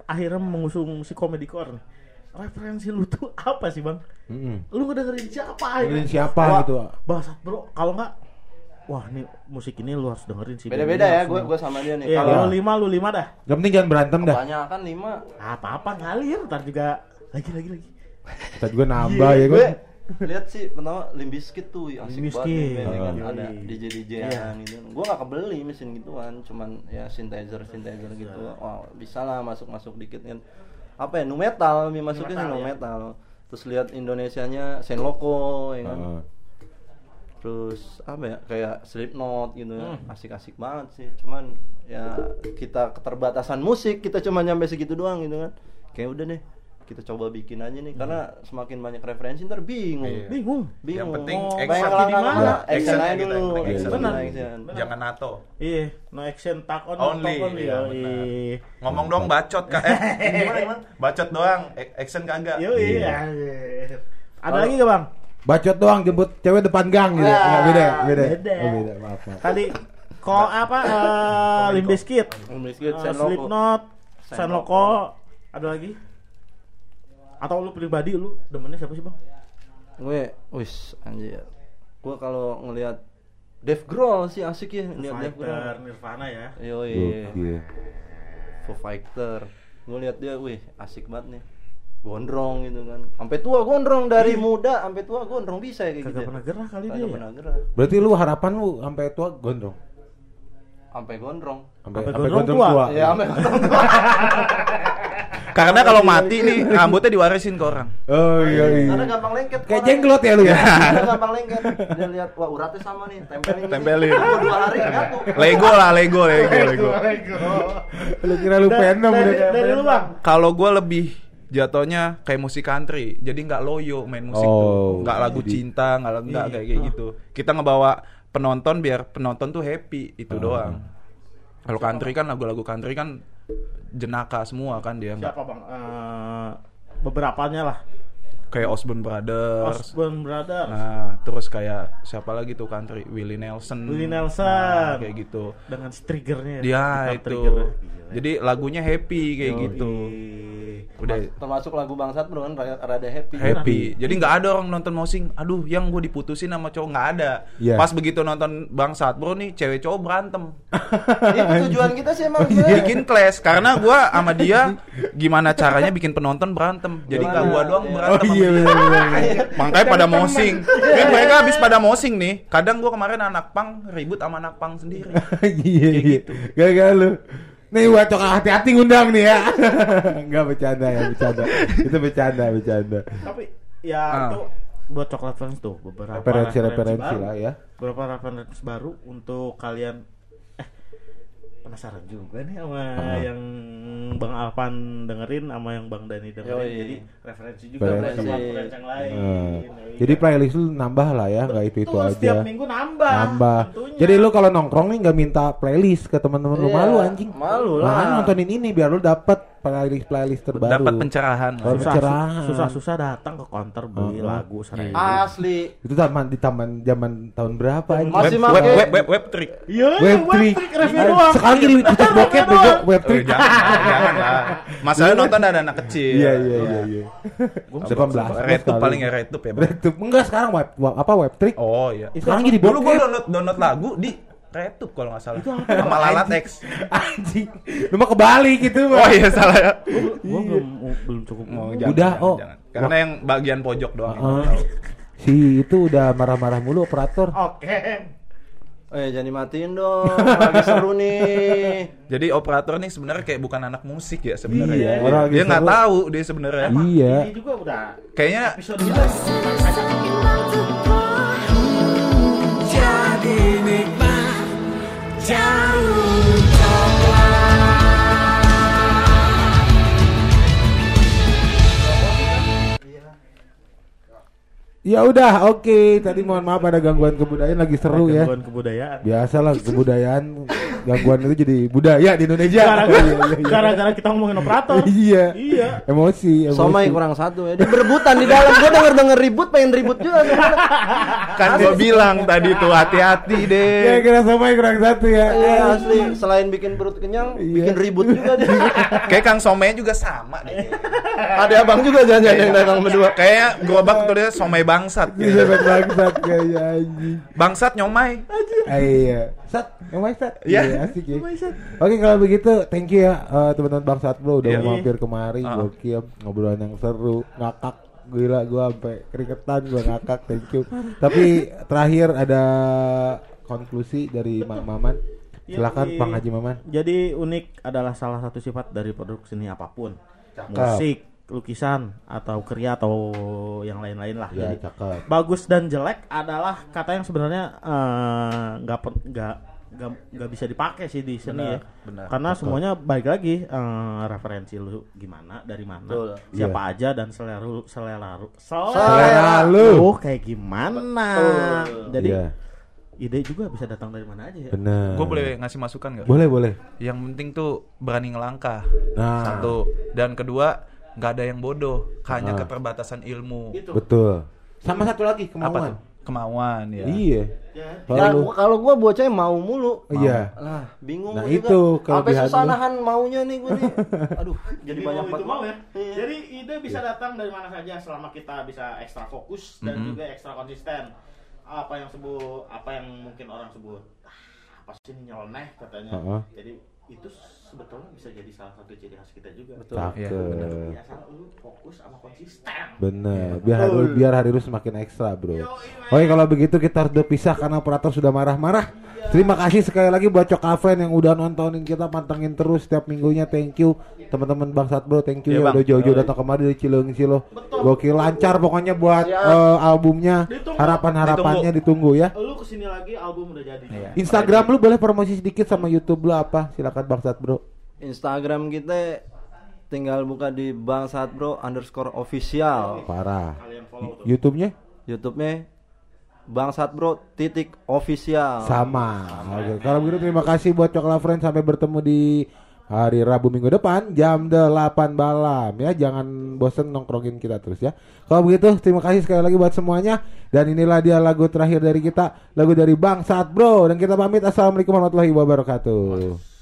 akhirnya mengusung si komedi core nih. Referensi lu tuh apa sih bang Mm-mm. lu ngedengerin siapa Dengerin ya? siapa Wah, gitu. Bangsat bro, kalau nggak Wah nih musik ini lu harus dengerin sih beda-beda ya Ini gua harus gua sama dia nih Iya, kalau lu lima, lu lima dah Yang penting jangan berantem dah. kebanyakan lima Apa-apa ngalir, ntar juga Lagi, lagi, lagi Kita juga nambah ya gue kan. lihat sih pertama Limbiskit tuh asik Limp banget nih band, ya kan. Ada DJ DJ Iya. gitu gue gak kebeli mesin gituan cuman ya synthesizer synthesizer gitu Iya. wah bisa lah masuk masuk dikit kan apa ya nu metal mi metal, nu ya. metal terus lihat Indonesianya Senloko ya kan Heeh. terus apa ya kayak Slipknot gitu Hmm. asik-asik banget sih cuman ya kita keterbatasan musik kita cuma nyampe segitu doang gitu kan kayak udah deh kita coba bikin aja nih karena semakin banyak referensi ntar bingung Iya. Bingung bingung Yang penting Mau action. Di mana? Action action aja dulu action. Jangan NATO. Iya, no action, tak on, Only, talk only iya, benar. Ngomong dong bacot kak. Eh, <laughs> gimana gimana? Bacot doang, A- action kagak. Iya. anjir. Ada lagi gak bang? bacot doang jemput cewek depan gang gitu. Enggak beda, ya? beda. Beda. Oh, beda. Maaf, maaf. Tadi kok apa eh Bizkit, eh, Saint Loco. Slipknot, Saint Saint Loco, ada lagi? Atau lu pribadi lu demennya siapa sih, Bang? Gue, wis anjir. Gue kalau ngelihat Dave Grohl sih asik ya lihat Dave Fighter, Grohl. Nirvana ya. Yoi. Gokil. Foo Fighter. Gue lihat dia, wih asik banget nih. Gondrong gitu kan. Sampai tua gondrong dari muda sampai tua gondrong bisa ya kayak gitu. Kagak pernah gerah kali Kagak dia. ya? pernah gerah. Berarti lu harapan lu sampai tua gondrong. Sampai gondrong. Sampai gondrong gondrong tua. tua. Ya sampai gondrong tua. <laughs> Karena kalau mati nih rambutnya diwarisin ke orang. Oh iya iya. Karena gampang lengket. Kayak jenglot ya lu ya. Karena <laughs> gampang lengket. Dia lihat wah uratnya sama nih, tempelin. Tempelin. Oh, dua hari nyatu. Lego lah, Lego, Lego, Lego. <laughs> Lu kira lu dari, udah. dari lu, Bang. Kalau gue lebih jatuhnya kayak musik country, jadi nggak loyo main musik Oh, tuh, nggak lagu jadi- cinta, nggak nggak kayak kayak gitu. Kita ngebawa penonton biar penonton tuh happy itu Ah. doang. Kalau country kan lagu-lagu country kan jenaka semua kan dia Siapa, Bang? Eh beberapanya lah. Kayak Osborne Brothers. Osborne Brothers. Nah, terus kayak siapa lagi tuh country Willie Nelson. Willie Nelson. Nah, kayak gitu. dengan triggernya Dia Gitar itu. triggernya. Jadi lagunya happy kayak Yoi. gitu. Udah Termasuk lagu bangsat bro kan rada, rada happy. happy. Jadi nggak ada orang nonton mosing. Aduh, yang gue diputusin sama cowok nggak ada. Iya. Pas begitu nonton bangsat bro nih, cewek cowok berantem. <laughs> Itu tujuan kita sih emang <laughs> gue. bikin clash karena gue sama dia gimana caranya bikin penonton berantem. Jadi nggak gue doang Oh berantem. sama iya benar benar. Makanya pada mosing. Kan mereka habis pada mosing nih. Kadang gua kemarin anak pang ribut sama anak pang sendiri. <laughs> Iya iya. Gara-gara lu. Nih buat coklat hati-hati ngundang nih ya. <laughs> Enggak bercanda ya, bercanda. Itu bercanda, bercanda. tapi ya Ah. itu buat coklat fans tuh beberapa Referensi-referensi baru. lah ya. beberapa referensi baru untuk kalian penasaran juga nih sama Ah. yang Bang Alvan dengerin sama yang Bang Dani dengerin Yoi. jadi referensi juga Referensi. yang lain Nah, Yoi. jadi playlist lu nambah lah ya, nggak itu itu aja. setiap minggu nambah Nambah. tentunya. Jadi lu kalau nongkrong nih nggak minta playlist ke teman-teman lu Iya, malu anjing. malu lah. Makanya nontonin ini biar lu dapat playlist playlist terbaru. Dapat pencerahan. Oh, susah, pencerahan. susah susah datang ke counter beli Oh, lagu seribu Asli. Itu taman di taman zaman tahun berapa? Mas- Masih web, web, web, web, web trick. iya Web trick. review doang Sekarang jadi pucat bokep bego web trick. jangan, jangan lah. Masalahnya nonton ada anak kecil. Iya iya iya iya. 18 Retup paling ya retup ya. Retup. Enggak sekarang web, web- apa web trick? Oh iya. Sekarang jadi Dulu gua bokep. download download lagu di Retup kalau nggak salah. Sama Lalat X. Anjing. Lu mah kebalik gitu mah. Oh iya salah ya. gua belum belum cukup Oh, mau jangan, Udah, jangan, oh. jangan. Karena yang bagian pojok doang. Heeh. si itu udah marah-marah mulu operator. oke Eh jangan dimatiin dong. Lagi seru nih. Jadi operator nih sebenarnya kayak bukan anak musik ya sebenarnya. Iya, Dia- dia nggak tahu dia sebenarnya. Iya. ini juga udah Kayaknya episode Ya udah, oke. Tadi mohon maaf ada gangguan kebudayaan lagi seru ya. gangguan kebudayaan Biasalah kebudayaan <laughs> gangguan itu jadi budaya di Indonesia. gara-gara Iya, iya, iya. gara-gara kita ngomongin operator Iya. iya Emosi, emosi. Somai kurang satu ya. Dia berebutan di dalam. Gue denger denger ribut, pengen ribut juga. kan gua bilang tadi tuh hati-hati deh. Ya kira somai kurang satu ya. Iya asli. Selain bikin perut kenyang, Iya. bikin ribut juga dia. <laughs> Kayak Kang Somai juga sama deh. Ada abang juga jangan yang datang berdua. Kayak gerobak tuh dia somai bangsat banget bangsat kayak anjing. Bangsat nyomai. Iya. Sat, ngomong Sat. Iya. Asik ya. Oke kalau begitu, thank you ya eh, teman-teman Bang Sat Bro udah mau mampir kemari, Ah. gokil, ngobrolan yang seru, ngakak gila gua sampai keringetan gua ngakak, thank you. Tapi terakhir ada konklusi dari Mak Maman. Silakan. Bang Haji Maman. Jadi unik adalah salah satu sifat dari produk seni apa pun. Cakep. Musik, lukisan atau karya atau yang lain-lain lah. Ya, Jadi cakep. bagus dan jelek adalah kata yang sebenarnya eh, nggak per- nggak nggak nggak bisa dipakai sih di seni Benar, ya. benar. Karena semuanya balik lagi eh, referensi lu gimana, dari mana, Betul. siapa Iya. aja dan selera lu- selera lu- Selera lu. lu kayak gimana. Betul. Jadi Iya, ide juga bisa datang dari mana aja ya. bener. Gue boleh ngasih masukan nggak? Boleh, boleh. Yang penting tuh berani ngelangkah. Nah. Satu dan kedua nggak ada yang bodoh, hanya Ah. keterbatasan ilmu. Itu. Betul. Sama satu lagi Apa kemauan. tuh? Kemauan ya. Iya. Ya. Kalau Ya, kalau gua bocahnya mau mulu. Mau. Iya. Lah, bingung Nah, juga. itu Sampai kelebihan susah lu. nahan maunya nih gua nih. <laughs> Aduh, jadi banyak banget. mau ya. Iya. Jadi ide bisa datang dari mana saja selama kita bisa ekstra fokus dan Mhm. juga ekstra konsisten. Apa yang sebut, apa yang mungkin orang sebut, ah, apa sih nyeleneh katanya. Heeh. Jadi itu sebetulnya bisa jadi salah satu ciri khas kita juga. Betul. Iya, Cakep. Ya asal lu fokus sama konsisten. Bener, biar hari, biar hari lu semakin ekstra bro. Oke kalau begitu kita harus berpisah karena operator sudah marah-marah. Terima kasih sekali lagi buat Cok Aven yang udah nontonin kita pantengin terus setiap minggunya. Thank you teman-teman Bangsat Bro, thank you Iya, ya Bang. udah jauh-jauh datang kemari dari Cileungi Silo. Gokil lancar pokoknya buat eh, albumnya. Ditunggu. Harapan-harapannya ditunggu ya. Lu ke sini lagi album udah jadi. Iya. Instagram lu boleh promosi sedikit sama YouTube lu apa? Silakan Bangsat Bro. Instagram kita tinggal buka di Bangsat Bro underscore official. Parah. Kalian follow tuh. YouTube-nya YouTube-nya Bangsat Bro titik official. sama. Oke, kalau begitu terima kasih buat Coklat Friends sampai bertemu di hari Rabu minggu depan jam 8 malam ya. Jangan bosen nongkrongin kita terus ya. Kalau begitu terima kasih sekali lagi buat semuanya dan inilah dia lagu terakhir dari kita, lagu dari Bang Saat Bro dan kita pamit assalamualaikum warahmatullahi wabarakatuh.